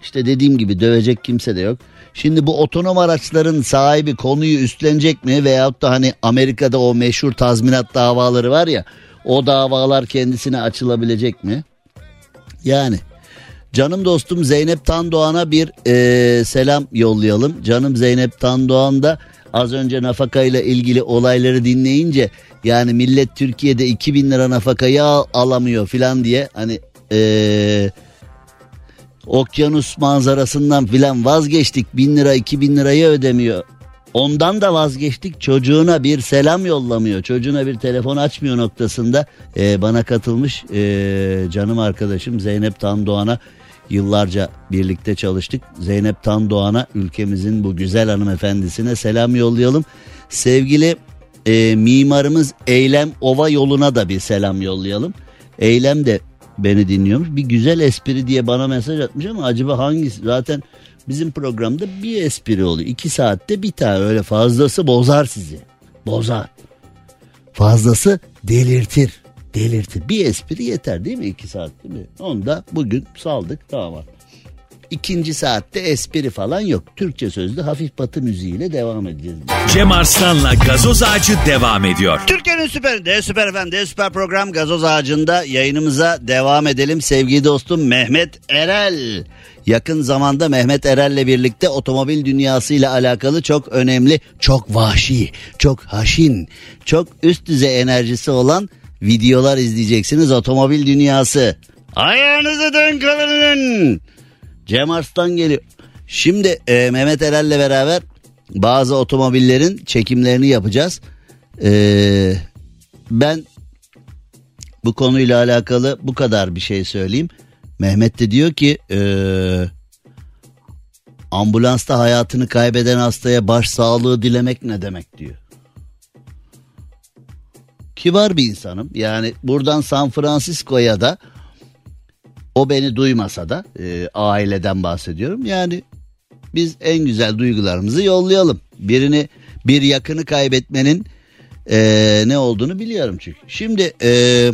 İşte dediğim gibi dövecek kimse de yok. Şimdi bu otonom araçların sahibi konuyu üstlenecek mi veyahut da hani Amerika'da o meşhur tazminat davaları var ya o davalar kendisine açılabilecek mi? Yani. Canım dostum Zeynep Tandoğan'a bir e, selam yollayalım. Canım Zeynep Tandoğan da az önce nafaka ile ilgili olayları dinleyince yani millet Türkiye'de 2000 lira nafakayı al, alamıyor filan diye hani e, okyanus manzarasından filan vazgeçtik. 1000 lira 2000 lirayı ödemiyor Ondan da vazgeçtik. Çocuğuna bir selam yollamıyor. Çocuğuna bir telefon açmıyor noktasında e, bana katılmış e, canım arkadaşım Zeynep Tandoğan'a yıllarca birlikte çalıştık. Zeynep Tandoğan'a ülkemizin bu güzel hanımefendisine selam yollayalım. Sevgili e, mimarımız Eylem Ova yoluna da bir selam yollayalım. Eylem de beni dinliyormuş. Bir güzel espri diye bana mesaj atmış ama acaba hangisi? Zaten bizim programda bir espri oluyor. İki saatte bir tane öyle fazlası bozar sizi. Bozar. Fazlası delirtir. Delirtir. Bir espri yeter değil mi iki saat değil mi? Onu da bugün saldık tamam. İkinci saatte espri falan yok. Türkçe sözlü hafif batı müziğiyle devam edeceğiz. Cem Arslan'la gazoz ağacı devam ediyor. Türkiye'nin süperinde süper efendi süper program gazoz ağacında yayınımıza devam edelim. Sevgili dostum Mehmet Erel. Yakın zamanda Mehmet Erel'le birlikte otomobil dünyasıyla alakalı çok önemli, çok vahşi, çok haşin, çok üst düzey enerjisi olan videolar izleyeceksiniz. Otomobil dünyası. Ayağınızı dön kalının. Cem Arslan geliyor. Şimdi e, Mehmet Erel'le beraber bazı otomobillerin çekimlerini yapacağız. Ee, ben bu konuyla alakalı bu kadar bir şey söyleyeyim. Mehmet de diyor ki ee, ambulansta hayatını kaybeden hastaya baş sağlığı dilemek ne demek diyor. Kibar bir insanım. Yani buradan San Francisco'ya da o beni duymasa da e, aileden bahsediyorum. Yani biz en güzel duygularımızı yollayalım. Birini bir yakını kaybetmenin e, ne olduğunu biliyorum çünkü. Şimdi e,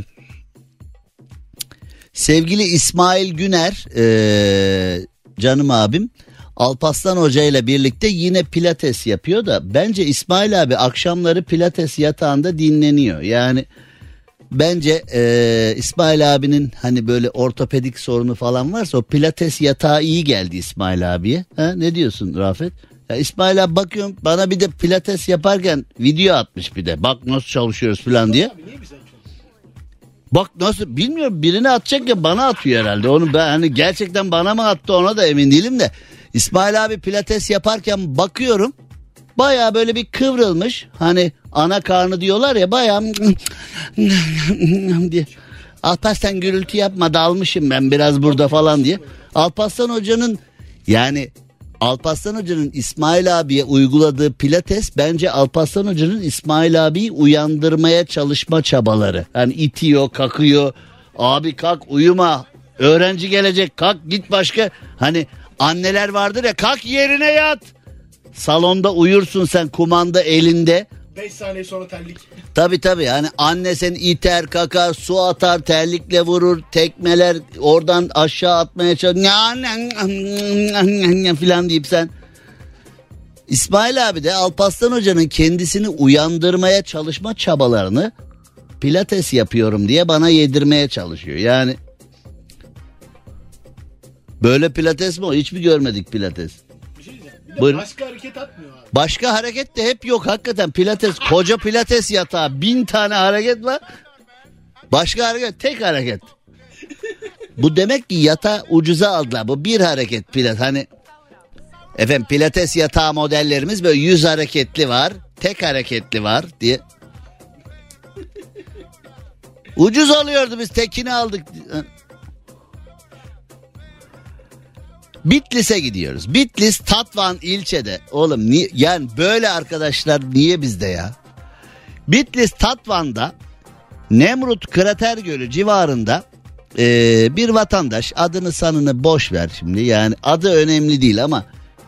sevgili İsmail Güner e, canım abim Alpaslan Hoca ile birlikte yine pilates yapıyor da bence İsmail abi akşamları pilates yatağında dinleniyor. Yani bence e, İsmail abinin hani böyle ortopedik sorunu falan varsa o pilates yatağı iyi geldi İsmail abiye. Ha, ne diyorsun Rafet? Ya İsmail abi bakıyorum bana bir de pilates yaparken video atmış bir de. Bak nasıl çalışıyoruz falan diye. Bak nasıl bilmiyorum birini atacak ya bana atıyor herhalde. Onu ben hani gerçekten bana mı attı ona da emin değilim de. İsmail abi pilates yaparken bakıyorum. Baya böyle bir kıvrılmış. Hani ana karnı diyorlar ya baya diye. Alparslan gürültü yapma dalmışım ben biraz burada falan diye. Alparslan hocanın yani Alparslan Hoca'nın İsmail abiye uyguladığı pilates bence Alparslan Hoca'nın İsmail abiyi uyandırmaya çalışma çabaları. Yani itiyor, kakıyor. Abi kalk uyuma. Öğrenci gelecek kalk git başka. Hani anneler vardır ya kalk yerine yat. Salonda uyursun sen kumanda elinde. 5 saniye sonra terlik. Tabi tabi yani anne seni iter kakar su atar terlikle vurur tekmeler oradan aşağı atmaya çalışır filan deyip sen İsmail abi de Alpaslan Hoca'nın kendisini uyandırmaya çalışma çabalarını pilates yapıyorum diye bana yedirmeye çalışıyor. Yani böyle pilates mi o? Hiç mi görmedik pilates? Buyurun. başka hareket atmıyor abi. Başka hareket de hep yok hakikaten pilates koca pilates yatağı bin tane hareket var. Başka hareket tek hareket. Bu demek ki yatağı ucuza aldılar. Bu bir hareket pilates hani efendim pilates yatağı modellerimiz böyle yüz hareketli var. Tek hareketli var diye. Ucuz alıyordu biz tekini aldık. Bitlis'e gidiyoruz. Bitlis Tatvan ilçede. Oğlum niye, yani böyle arkadaşlar niye bizde ya? Bitlis Tatvan'da Nemrut Krater Gölü civarında e, bir vatandaş adını sanını boş ver şimdi. Yani adı önemli değil ama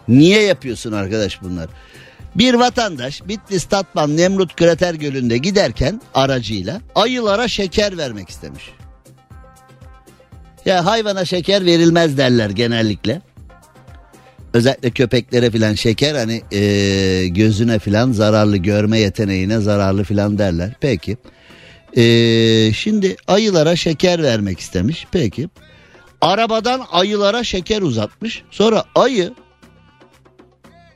niye yapıyorsun arkadaş bunlar? Bir vatandaş Bitlis Tatvan Nemrut Krater Gölü'nde giderken aracıyla ayılara şeker vermek istemiş. Ya hayvana şeker verilmez derler genellikle. Özellikle köpeklere filan şeker hani e, gözüne filan zararlı görme yeteneğine zararlı filan derler. Peki. E, şimdi ayılara şeker vermek istemiş. Peki. Arabadan ayılara şeker uzatmış. Sonra ayı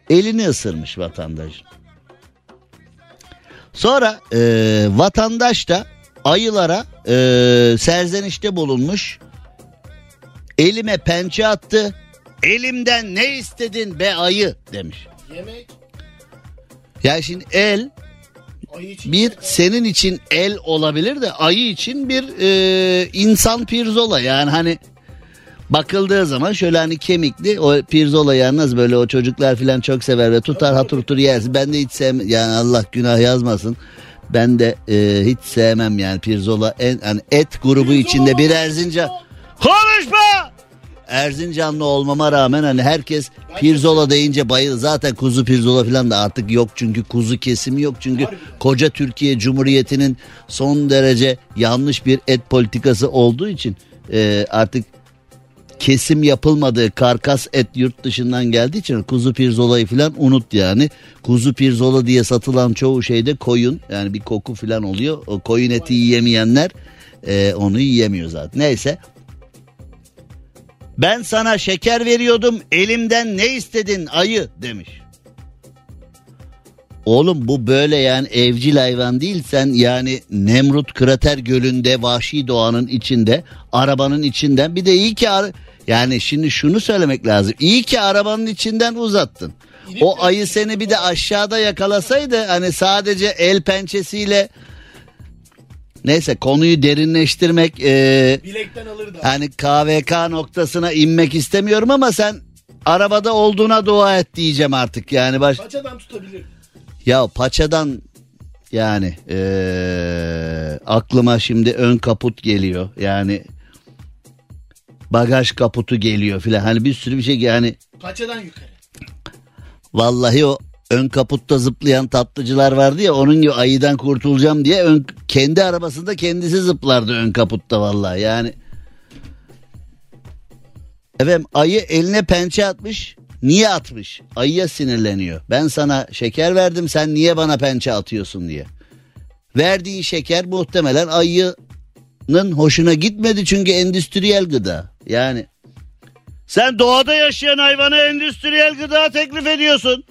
elini ısırmış vatandaş. Sonra e, vatandaş da ayılara e, serzenişte bulunmuş. Elime pençe attı. Elimden ne istedin be ayı demiş. Yemek. Ya şimdi el bir senin için el olabilir de ayı için bir e, insan pirzola yani hani bakıldığı zaman şöyle hani kemikli o pirzola yalnız böyle o çocuklar falan çok sever ve tutar hatır tutur yersin. Ben de hiç sevmem yani Allah günah yazmasın. Ben de e, hiç sevmem yani pirzola en hani et grubu içinde bir Erzincan. Konuşma! Erzincanlı olmama rağmen hani herkes pirzola deyince bayılır. Zaten kuzu pirzola falan da artık yok çünkü kuzu kesimi yok. Çünkü koca Türkiye Cumhuriyeti'nin son derece yanlış bir et politikası olduğu için e, artık kesim yapılmadığı karkas et yurt dışından geldiği için kuzu pirzolayı falan unut yani. Kuzu pirzola diye satılan çoğu şeyde koyun yani bir koku falan oluyor. O koyun eti yiyemeyenler e, onu yiyemiyor zaten. Neyse ben sana şeker veriyordum elimden ne istedin ayı demiş. Oğlum bu böyle yani evcil hayvan değil sen yani Nemrut krater gölünde vahşi doğanın içinde arabanın içinden bir de iyi ki yani şimdi şunu söylemek lazım. İyi ki arabanın içinden uzattın. O ayı seni bir de aşağıda yakalasaydı hani sadece el pençesiyle neyse konuyu derinleştirmek e, bilekten alır da. Hani KVK noktasına inmek istemiyorum ama sen arabada olduğuna dua et diyeceğim artık yani baş Paçadan tutabilir. ya paçadan yani eee, aklıma şimdi ön kaput geliyor yani bagaj kaputu geliyor filan hani bir sürü bir şey yani Paçadan yukarı. vallahi o ön kaputta zıplayan tatlıcılar vardı ya onun gibi ayıdan kurtulacağım diye ön, kendi arabasında kendisi zıplardı ön kaputta vallahi yani. Efendim ayı eline pençe atmış. Niye atmış? Ayıya sinirleniyor. Ben sana şeker verdim sen niye bana pençe atıyorsun diye. Verdiğin şeker muhtemelen ayının hoşuna gitmedi çünkü endüstriyel gıda. Yani sen doğada yaşayan hayvana endüstriyel gıda teklif ediyorsun.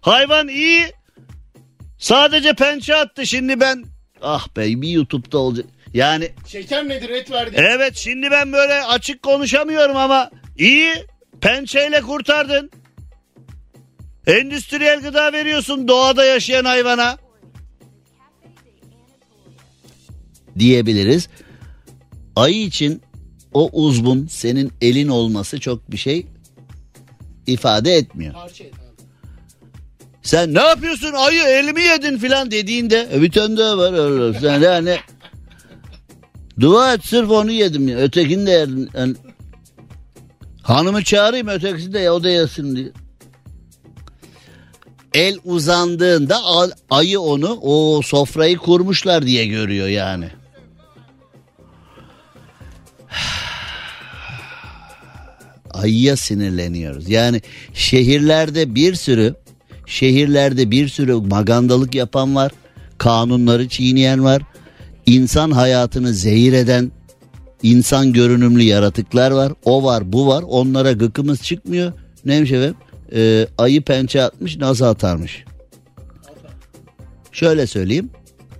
Hayvan iyi. Sadece pençe attı şimdi ben. Ah be bir YouTube'da olacak. Yani Şeker nedir et verdi. evet şimdi ben böyle açık konuşamıyorum ama iyi. Pençeyle kurtardın. Endüstriyel gıda veriyorsun doğada yaşayan hayvana. Diyebiliriz. Ayı için o uzvun senin elin olması çok bir şey ifade etmiyor. Parça et. Sen ne yapıyorsun ayı elimi yedin filan dediğinde e, bir tane daha var öyle. Sen yani dua et sırf onu yedim ya. Ötekini de yedim. Yani, hanımı çağırayım ötekisi de o da yesin diye. El uzandığında ayı onu o sofrayı kurmuşlar diye görüyor yani. ayıya sinirleniyoruz. Yani şehirlerde bir sürü şehirlerde bir sürü magandalık yapan var. Kanunları çiğneyen var. İnsan hayatını zehir eden insan görünümlü yaratıklar var. O var bu var. Onlara gıkımız çıkmıyor. Neymiş efendim? Ee, ayı pençe atmış nasıl atarmış? Şöyle söyleyeyim.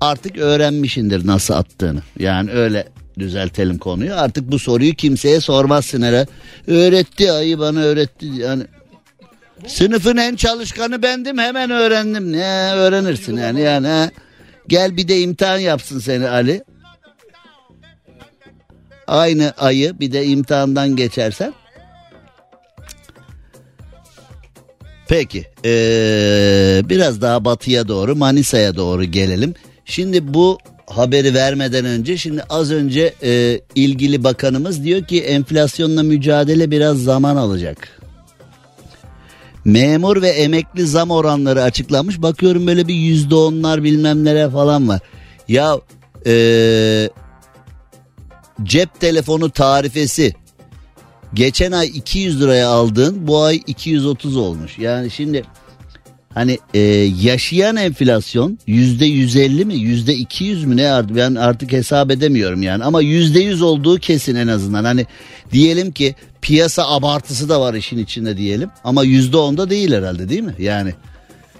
Artık öğrenmişindir nasıl attığını. Yani öyle düzeltelim konuyu. Artık bu soruyu kimseye sormazsın hele. Öğretti ayı bana öğretti. Yani sınıfın en çalışkanı bendim hemen öğrendim. Ne öğrenirsin yani yani. Gel bir de imtihan yapsın seni Ali. Aynı ayı bir de imtihandan geçersen. Peki ee, biraz daha batıya doğru Manisa'ya doğru gelelim. Şimdi bu haberi vermeden önce şimdi az önce e, ilgili bakanımız diyor ki enflasyonla mücadele biraz zaman alacak. Memur ve emekli zam oranları açıklanmış. Bakıyorum böyle bir yüzde onlar bilmem nere falan var. Ya e, cep telefonu tarifesi geçen ay 200 liraya aldığın bu ay 230 olmuş. Yani şimdi hani e, yaşayan enflasyon yüzde 150 mi yüzde 200 mü ne artık ben artık hesap edemiyorum yani ama yüzde 100 olduğu kesin en azından hani diyelim ki piyasa abartısı da var işin içinde diyelim ama yüzde 10'da değil herhalde değil mi yani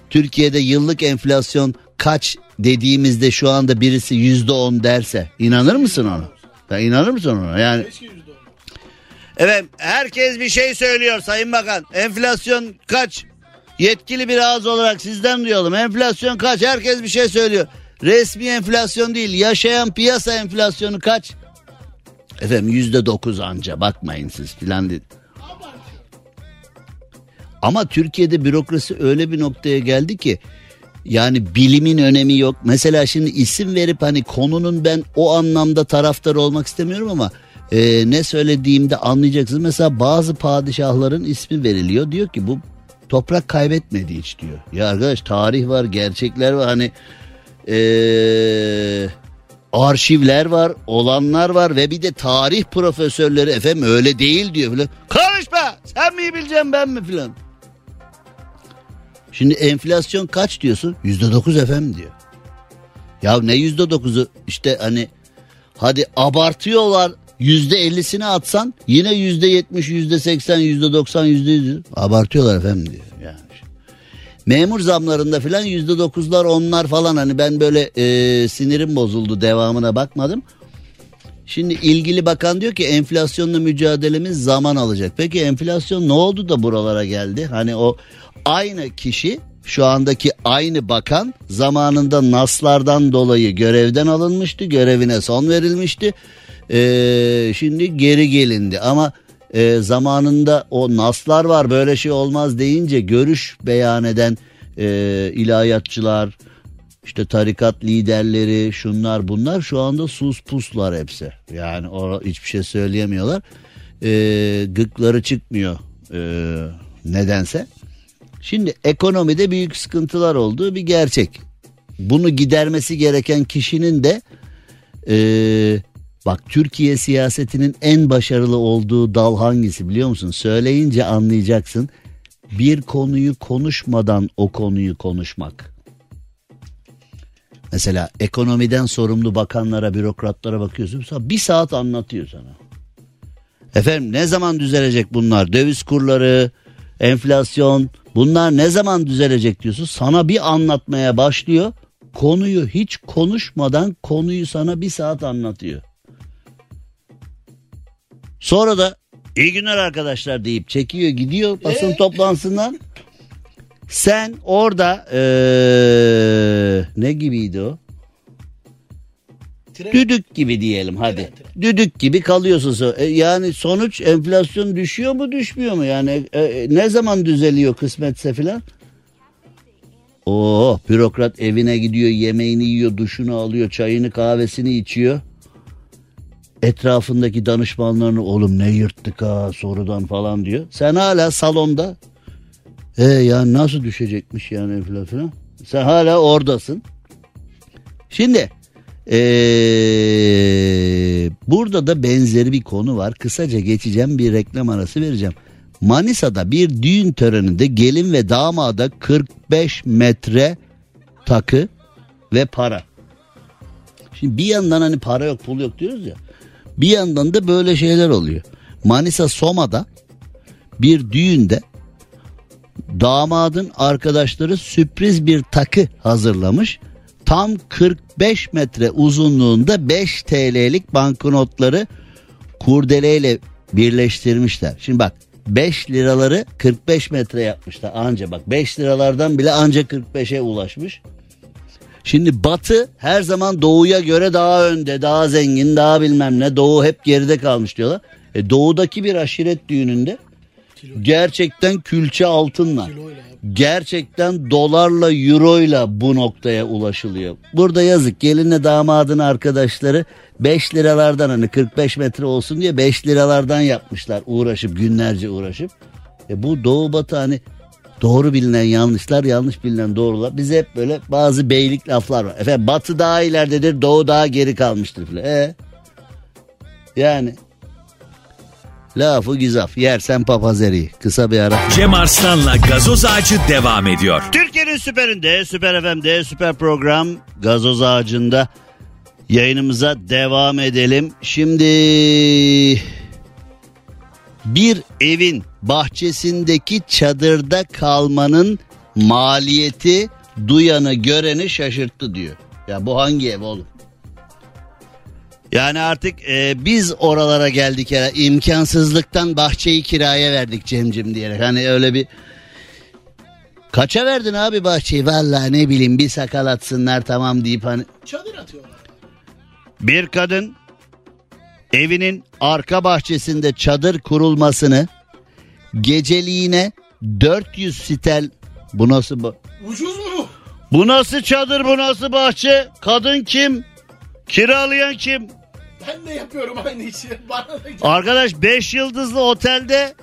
Türkiye'de yıllık enflasyon kaç dediğimizde şu anda birisi yüzde 10 derse inanır mısın ona? Ya inanır mısın ona? Yani. Evet herkes bir şey söylüyor Sayın Bakan. Enflasyon kaç? Yetkili bir ağız olarak sizden duyalım. Enflasyon kaç? Herkes bir şey söylüyor. Resmi enflasyon değil. Yaşayan piyasa enflasyonu kaç? Efendim yüzde dokuz anca bakmayın siz filan dedi. Ama Türkiye'de bürokrasi öyle bir noktaya geldi ki yani bilimin önemi yok. Mesela şimdi isim verip hani konunun ben o anlamda taraftar olmak istemiyorum ama e, ne söylediğimde anlayacaksınız. Mesela bazı padişahların ismi veriliyor. Diyor ki bu toprak kaybetmedi hiç diyor. Ya arkadaş tarih var, gerçekler var hani e, arşivler var, olanlar var ve bir de tarih profesörleri efendim öyle değil diyor filan. Konuşma sen mi bileceksin ben mi filan. Şimdi enflasyon kaç diyorsun? Yüzde dokuz efendim diyor. Ya ne yüzde dokuzu işte hani hadi abartıyorlar yüzde ellisini atsan yine yüzde yetmiş yüzde seksen yüzde doksan yüzde yüz abartıyorlar efendim diyor. Yani. Memur zamlarında filan yüzde dokuzlar onlar falan hani ben böyle e, sinirim bozuldu devamına bakmadım. Şimdi ilgili bakan diyor ki enflasyonla mücadelemiz zaman alacak. Peki enflasyon ne oldu da buralara geldi? Hani o aynı kişi şu andaki aynı bakan zamanında naslardan dolayı görevden alınmıştı. Görevine son verilmişti. Ee, şimdi geri gelindi ama e, zamanında o naslar var böyle şey olmaz deyince görüş beyan eden e, ilahiyatçılar işte tarikat liderleri şunlar bunlar şu anda sus puslar hepsi. Yani o hiçbir şey söyleyemiyorlar. E, gıkları çıkmıyor e, nedense. Şimdi ekonomide büyük sıkıntılar olduğu bir gerçek. Bunu gidermesi gereken kişinin de e, bak Türkiye siyasetinin en başarılı olduğu dal hangisi biliyor musun? Söyleyince anlayacaksın. Bir konuyu konuşmadan o konuyu konuşmak. Mesela ekonomiden sorumlu bakanlara, bürokratlara bakıyorsun. Bir saat anlatıyor sana. Efendim ne zaman düzelecek bunlar? Döviz kurları, enflasyon bunlar ne zaman düzelecek diyorsun. Sana bir anlatmaya başlıyor. Konuyu hiç konuşmadan konuyu sana bir saat anlatıyor. Sonra da iyi günler arkadaşlar deyip çekiyor gidiyor basın toplantısından. Sen orada ee, ne gibiydi o? Tren- Düdük gibi diyelim hadi. Evet, Düdük gibi kalıyorsun. E, yani sonuç enflasyon düşüyor mu düşmüyor mu? Yani e, ne zaman düzeliyor kısmetse filan? Oo bürokrat evine gidiyor yemeğini yiyor duşunu alıyor çayını kahvesini içiyor. Etrafındaki danışmanlarını oğlum ne yırttık ha sorudan falan diyor. Sen hala salonda e ya nasıl düşecekmiş yani enflasyon? Sen hala oradasın. Şimdi ee, burada da benzeri bir konu var. Kısaca geçeceğim bir reklam arası vereceğim. Manisa'da bir düğün töreninde gelin ve damada 45 metre takı ve para. Şimdi bir yandan hani para yok pul yok diyoruz ya. Bir yandan da böyle şeyler oluyor. Manisa Soma'da bir düğünde damadın arkadaşları sürpriz bir takı hazırlamış. Tam 45 metre uzunluğunda 5 TL'lik banknotları kurdeleyle birleştirmişler. Şimdi bak 5 liraları 45 metre yapmışlar anca bak 5 liralardan bile anca 45'e ulaşmış. Şimdi batı her zaman doğuya göre daha önde, daha zengin, daha bilmem ne. Doğu hep geride kalmış diyorlar. E doğudaki bir aşiret düğününde gerçekten külçe altınla, gerçekten dolarla, euroyla bu noktaya ulaşılıyor. Burada yazık gelinle damadın arkadaşları 5 liralardan hani 45 metre olsun diye 5 liralardan yapmışlar uğraşıp günlerce uğraşıp. E bu doğu batı hani doğru bilinen yanlışlar yanlış bilinen doğrular. Bize hep böyle bazı beylik laflar var. Efendim batı daha ileridedir doğu daha geri kalmıştır filan. E yani lafı gizaf yersen papazeri kısa bir ara. Cem Arslan'la gazoz ağacı devam ediyor. Türkiye'nin süperinde, süper FM'de, süper program gazoz ağacında yayınımıza devam edelim. Şimdi bir evin bahçesindeki çadırda kalmanın maliyeti duyanı göreni şaşırttı diyor. Ya bu hangi ev oğlum? Yani artık e, biz oralara geldik ya imkansızlıktan bahçeyi kiraya verdik Cemcim diyerek. Hani öyle bir Kaça verdin abi bahçeyi? Vallahi ne bileyim bir sakal atsınlar tamam deyip hani. Çadır atıyorlar. Bir kadın evinin arka bahçesinde çadır kurulmasını geceliğine 400 sitel bu nasıl bu? Ucuz mu bu? Bu nasıl çadır bu nasıl bahçe? Kadın kim? Kiralayan kim? Ben de yapıyorum aynı işi. Bana da Arkadaş 5 yıldızlı otelde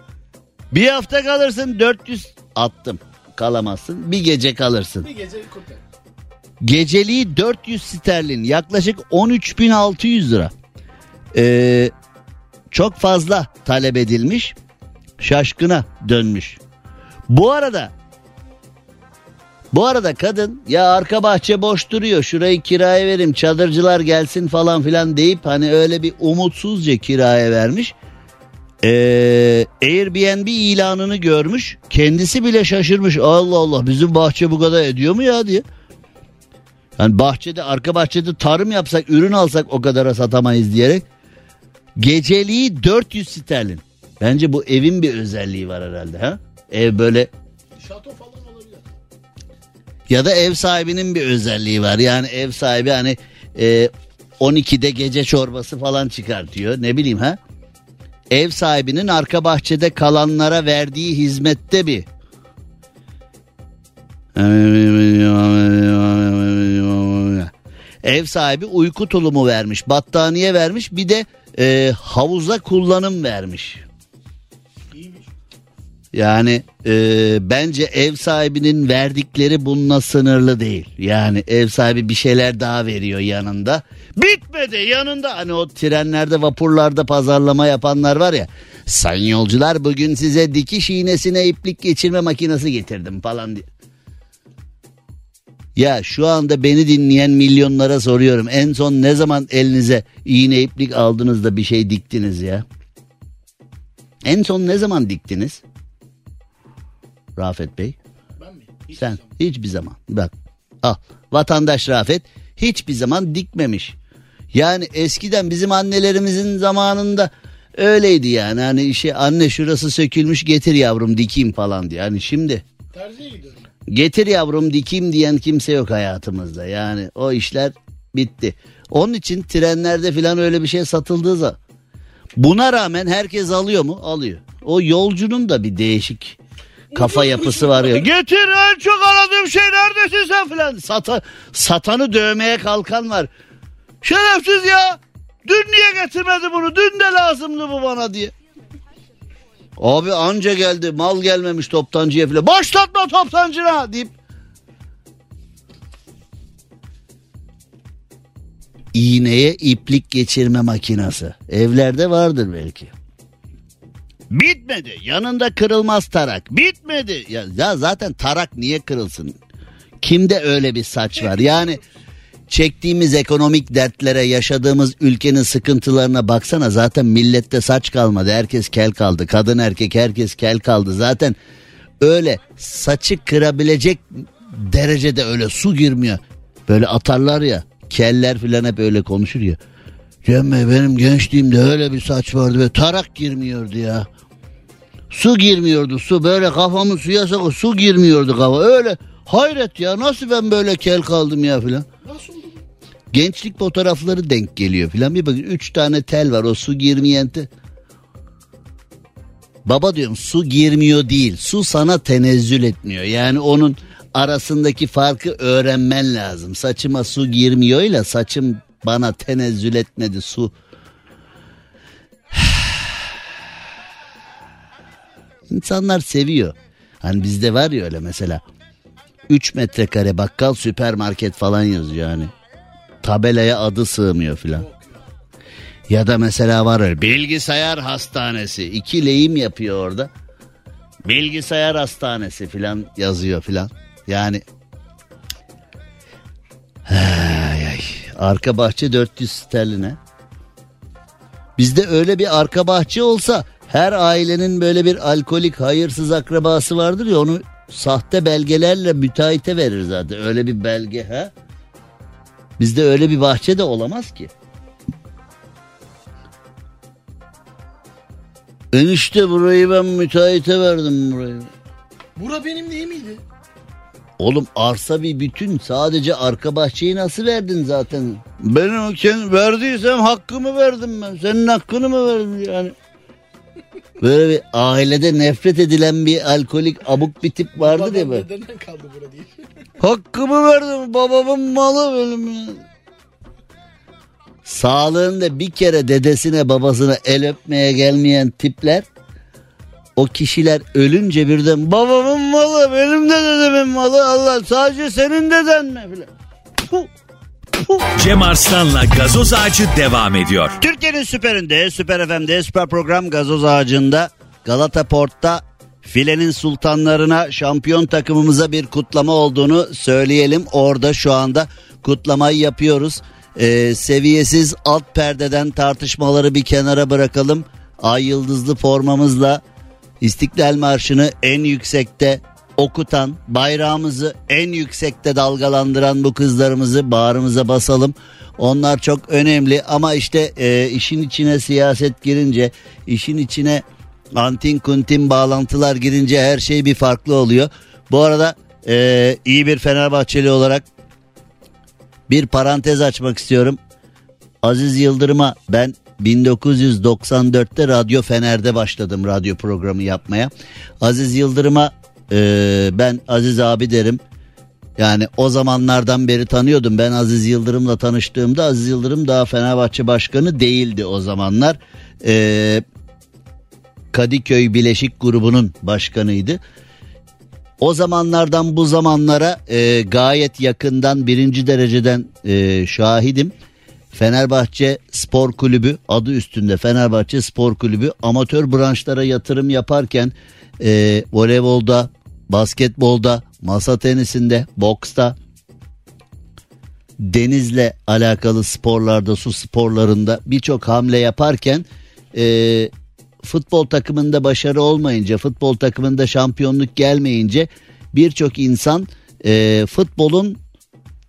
bir hafta kalırsın 400 attım. Kalamazsın bir gece kalırsın. bir gece kurtar. Geceliği 400 sterlin yaklaşık 13.600 lira. Ee, çok fazla talep edilmiş. Şaşkına dönmüş. Bu arada bu arada kadın ya arka bahçe boş duruyor şurayı kiraya vereyim çadırcılar gelsin falan filan deyip hani öyle bir umutsuzca kiraya vermiş. Ee, Airbnb ilanını görmüş kendisi bile şaşırmış Allah Allah bizim bahçe bu kadar ediyor mu ya diye. Yani bahçede arka bahçede tarım yapsak ürün alsak o kadara satamayız diyerek. Geceliği 400 sterlin. Bence bu evin bir özelliği var herhalde ha. Ev böyle Şato falan olabilir. ya da ev sahibinin bir özelliği var. Yani ev sahibi hani e, 12'de gece çorbası falan çıkartıyor. Ne bileyim ha. Ev sahibinin arka bahçede kalanlara verdiği hizmette bir. Ev sahibi uyku tulumu vermiş, battaniye vermiş, bir de e, havuza kullanım vermiş. Yani e, bence ev sahibinin verdikleri bununla sınırlı değil. Yani ev sahibi bir şeyler daha veriyor yanında. Bitmedi yanında hani o trenlerde vapurlarda pazarlama yapanlar var ya. Sayın yolcular bugün size dikiş iğnesine iplik geçirme makinesi getirdim falan diye. Ya şu anda beni dinleyen milyonlara soruyorum. En son ne zaman elinize iğne iplik aldınız da bir şey diktiniz ya? En son ne zaman diktiniz? Rafet Bey. Ben mi? Hiç Sen zaman. hiçbir zaman bak al vatandaş Rafet hiçbir zaman dikmemiş. Yani eskiden bizim annelerimizin zamanında öyleydi yani hani işe anne şurası sökülmüş getir yavrum dikeyim falan diye. Yani şimdi Terziye gidiyorum. Getir yavrum dikeyim diyen kimse yok hayatımızda. Yani o işler bitti. Onun için trenlerde falan öyle bir şey satıldığı zaman buna rağmen herkes alıyor mu? Alıyor. O yolcunun da bir değişik kafa yapısı var ya. Getir en çok aradığım şey neredesin sen filan. Sata, satanı dövmeye kalkan var. Şerefsiz ya. Dün niye getirmedi bunu? Dün de lazımdı bu bana diye. Abi anca geldi mal gelmemiş toptancıya filan. Başlatma toptancına deyip. İğneye iplik geçirme makinası. Evlerde vardır belki. Bitmedi. Yanında kırılmaz tarak. Bitmedi. Ya, ya zaten tarak niye kırılsın? Kimde öyle bir saç var? Yani çektiğimiz ekonomik dertlere, yaşadığımız ülkenin sıkıntılarına baksana zaten millette saç kalmadı. Herkes kel kaldı. Kadın erkek herkes kel kaldı. Zaten öyle saçı kırabilecek derecede öyle su girmiyor. Böyle atarlar ya. Keller filan hep öyle konuşur ya. Cem Bey benim gençliğimde öyle bir saç vardı ve tarak girmiyordu ya. Su girmiyordu su böyle kafamı suya sokup su girmiyordu kafa öyle hayret ya nasıl ben böyle kel kaldım ya filan. Nasıl? Gençlik fotoğrafları denk geliyor filan bir bakın üç tane tel var o su girmeyen te- Baba diyorum su girmiyor değil su sana tenezzül etmiyor yani onun arasındaki farkı öğrenmen lazım. Saçıma su girmiyor ile saçım bana tenezzül etmedi su. İnsanlar seviyor. Hani bizde var ya öyle mesela. 3 metrekare bakkal süpermarket falan yazıyor hani. Tabelaya adı sığmıyor filan. Ya da mesela var öyle bilgisayar hastanesi. iki lehim yapıyor orada. Bilgisayar hastanesi filan yazıyor filan. Yani Ay, ay. Arka bahçe 400 sterline. Bizde öyle bir arka bahçe olsa her ailenin böyle bir alkolik hayırsız akrabası vardır ya onu sahte belgelerle müteahhite verir zaten. Öyle bir belge ha. Bizde öyle bir bahçe de olamaz ki. Enişte burayı ben müteahhite verdim burayı. Bura benim değil miydi? Oğlum arsa bir bütün sadece arka bahçeyi nasıl verdin zaten? Ben o kendi verdiysem hakkımı verdim ben. Senin hakkını mı verdim yani? Böyle bir ailede nefret edilen bir alkolik abuk bir tip vardı diye böyle. Bedenden kaldı bura diye. Hakkımı verdim babamın malı benim ya. Sağlığında bir kere dedesine babasına el öpmeye gelmeyen tipler o kişiler ölünce birden babamın malı benim de dedemin malı Allah sadece senin deden mi filan. Cem Arslan'la gazoz ağacı devam ediyor. Türkiye'nin süperinde, Süper FM'de, Süper Program Gazoz Ağacı'nda Galata Port'ta filenin sultanlarına şampiyon takımımıza bir kutlama olduğunu söyleyelim. Orada şu anda kutlamayı yapıyoruz. Ee, seviyesiz alt perdeden tartışmaları bir kenara bırakalım. Ay yıldızlı formamızla İstiklal Marşı'nı en yüksekte okutan, bayrağımızı en yüksekte dalgalandıran bu kızlarımızı bağrımıza basalım. Onlar çok önemli ama işte e, işin içine siyaset girince, işin içine antin kuntin bağlantılar girince her şey bir farklı oluyor. Bu arada e, iyi bir Fenerbahçeli olarak bir parantez açmak istiyorum. Aziz Yıldırım'a ben 1994'te Radyo Fener'de başladım radyo programı yapmaya. Aziz Yıldırım'a e, ben Aziz abi derim. Yani o zamanlardan beri tanıyordum. Ben Aziz Yıldırım'la tanıştığımda Aziz Yıldırım daha Fenerbahçe Başkanı değildi o zamanlar. E, Kadıköy Bileşik grubunun başkanıydı. O zamanlardan bu zamanlara e, gayet yakından birinci dereceden e, şahidim. Fenerbahçe Spor Kulübü adı üstünde Fenerbahçe Spor Kulübü amatör branşlara yatırım yaparken e, voleybolda, basketbolda, masa tenisinde, boksta, denizle alakalı sporlarda, su sporlarında birçok hamle yaparken e, futbol takımında başarı olmayınca, futbol takımında şampiyonluk gelmeyince birçok insan e, futbolun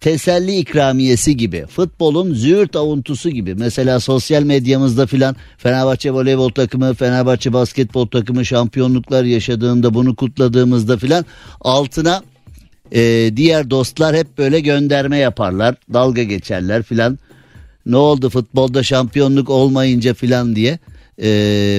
teselli ikramiyesi gibi futbolun züğürt avuntusu gibi. Mesela sosyal medyamızda filan Fenerbahçe voleybol takımı Fenerbahçe basketbol takımı şampiyonluklar yaşadığında bunu kutladığımızda filan altına e, diğer dostlar hep böyle gönderme yaparlar dalga geçerler filan. Ne oldu futbolda şampiyonluk olmayınca filan diye e,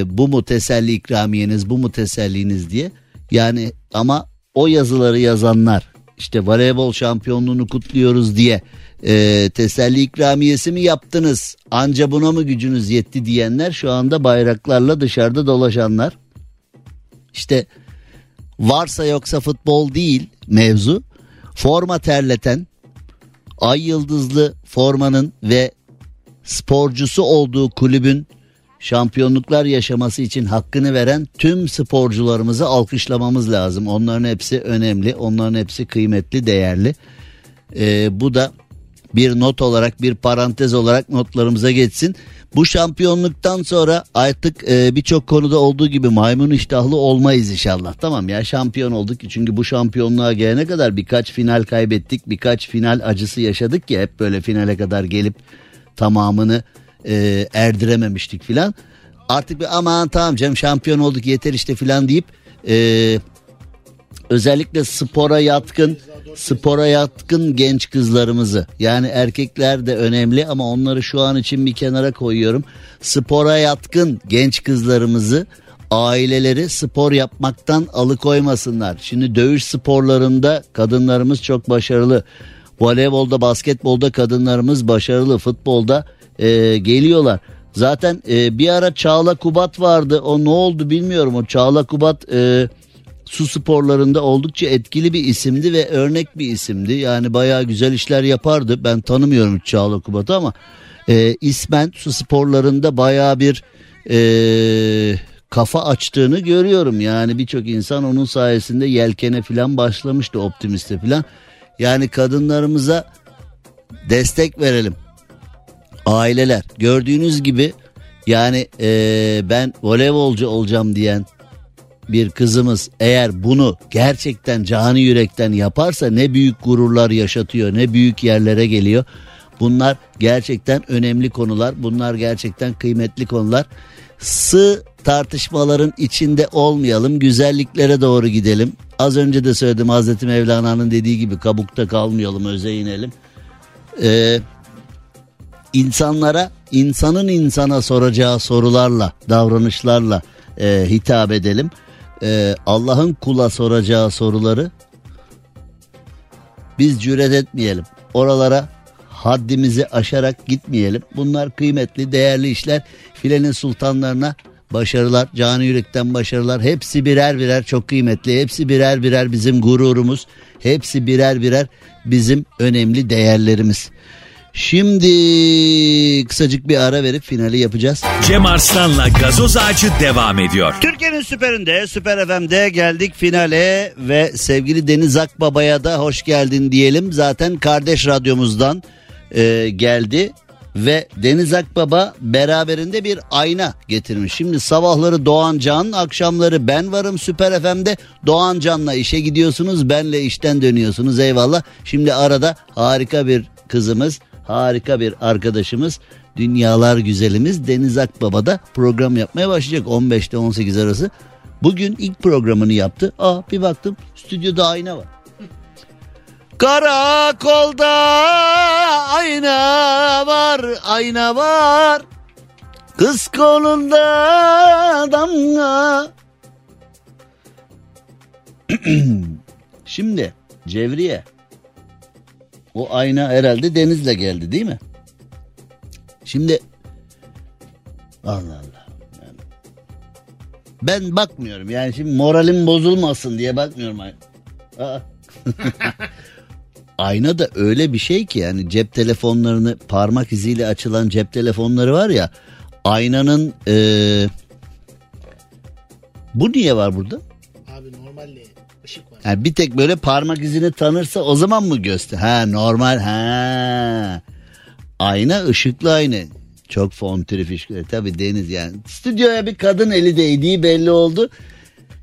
bu mu teselli ikramiyeniz bu mu teselliniz diye. Yani ama o yazıları yazanlar işte voleybol şampiyonluğunu kutluyoruz diye e, teselli ikramiyesi mi yaptınız? Anca buna mı gücünüz yetti diyenler şu anda bayraklarla dışarıda dolaşanlar. İşte varsa yoksa futbol değil mevzu. Forma terleten ay yıldızlı formanın ve sporcusu olduğu kulübün şampiyonluklar yaşaması için hakkını veren tüm sporcularımızı alkışlamamız lazım. Onların hepsi önemli, onların hepsi kıymetli, değerli. Ee, bu da bir not olarak, bir parantez olarak notlarımıza geçsin. Bu şampiyonluktan sonra artık e, birçok konuda olduğu gibi maymun iştahlı olmayız inşallah. Tamam ya şampiyon olduk çünkü bu şampiyonluğa gelene kadar birkaç final kaybettik, birkaç final acısı yaşadık ya hep böyle finale kadar gelip tamamını e, erdirememiştik filan. Artık bir aman tamam canım şampiyon olduk yeter işte filan deyip e, özellikle spora yatkın spora yatkın genç kızlarımızı yani erkekler de önemli ama onları şu an için bir kenara koyuyorum. Spora yatkın genç kızlarımızı aileleri spor yapmaktan alıkoymasınlar. Şimdi dövüş sporlarında kadınlarımız çok başarılı. Voleybolda, basketbolda kadınlarımız başarılı. Futbolda e, geliyorlar. Zaten e, bir ara Çağla Kubat vardı. O ne oldu bilmiyorum. O Çağla Kubat e, su sporlarında oldukça etkili bir isimdi ve örnek bir isimdi. Yani bayağı güzel işler yapardı. Ben tanımıyorum Çağla Kubat'ı ama e, ismen su sporlarında bayağı bir e, kafa açtığını görüyorum. Yani birçok insan onun sayesinde yelkene falan başlamıştı optimiste falan. Yani kadınlarımıza destek verelim aileler gördüğünüz gibi yani e, ben voleybolcu olacağım diyen bir kızımız eğer bunu gerçekten canı yürekten yaparsa ne büyük gururlar yaşatıyor ne büyük yerlere geliyor. Bunlar gerçekten önemli konular bunlar gerçekten kıymetli konular. Sığ tartışmaların içinde olmayalım. Güzelliklere doğru gidelim. Az önce de söyledim Hazreti Mevlana'nın dediği gibi kabukta kalmayalım, öze inelim. Ee, insanlara, insanın insana soracağı sorularla, davranışlarla e, hitap edelim. Ee, Allah'ın kula soracağı soruları biz cüret etmeyelim. Oralara haddimizi aşarak gitmeyelim. Bunlar kıymetli, değerli işler. Filenin sultanlarına başarılar, canı yürekten başarılar. Hepsi birer birer çok kıymetli. Hepsi birer birer bizim gururumuz. Hepsi birer birer bizim önemli değerlerimiz. Şimdi kısacık bir ara verip finali yapacağız. Cem Arslan'la gazoz ağacı devam ediyor. Türkiye'nin süperinde, Süper FM'de geldik finale ve sevgili Deniz Akbaba'ya da hoş geldin diyelim. Zaten kardeş radyomuzdan e, geldi ve Deniz Akbaba beraberinde bir ayna getirmiş. Şimdi sabahları Doğan Can, akşamları ben varım Süper FM'de. Doğan Can'la işe gidiyorsunuz, benle işten dönüyorsunuz eyvallah. Şimdi arada harika bir kızımız, harika bir arkadaşımız, dünyalar güzelimiz Deniz Akbaba da program yapmaya başlayacak 15'te 18 arası. Bugün ilk programını yaptı. Aa bir baktım stüdyoda ayna var. Karakolda ayna var, ayna var. Kız kolunda damga. Şimdi Cevriye. O ayna herhalde Deniz'le geldi değil mi? Şimdi Allah Allah. Yani Ben bakmıyorum yani şimdi moralim bozulmasın diye bakmıyorum. Aa. Ayna da öyle bir şey ki yani cep telefonlarını parmak iziyle açılan cep telefonları var ya aynanın eee, bu niye var burada? Abi normalde. Yani bir tek böyle parmak izini tanırsa o zaman mı göster? Ha normal ha. Ayna ışıklı ayna. Çok fontrifiş. E, Tabii Deniz yani. Stüdyoya bir kadın eli değdiği belli oldu.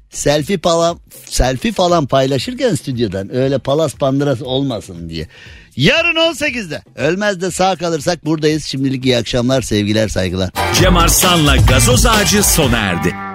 Selfie falan selfie falan paylaşırken stüdyodan öyle palas pandırası olmasın diye. Yarın 18'de ölmez de sağ kalırsak buradayız. Şimdilik iyi akşamlar sevgiler saygılar. Cem Arslan'la gazoz ağacı sona erdi.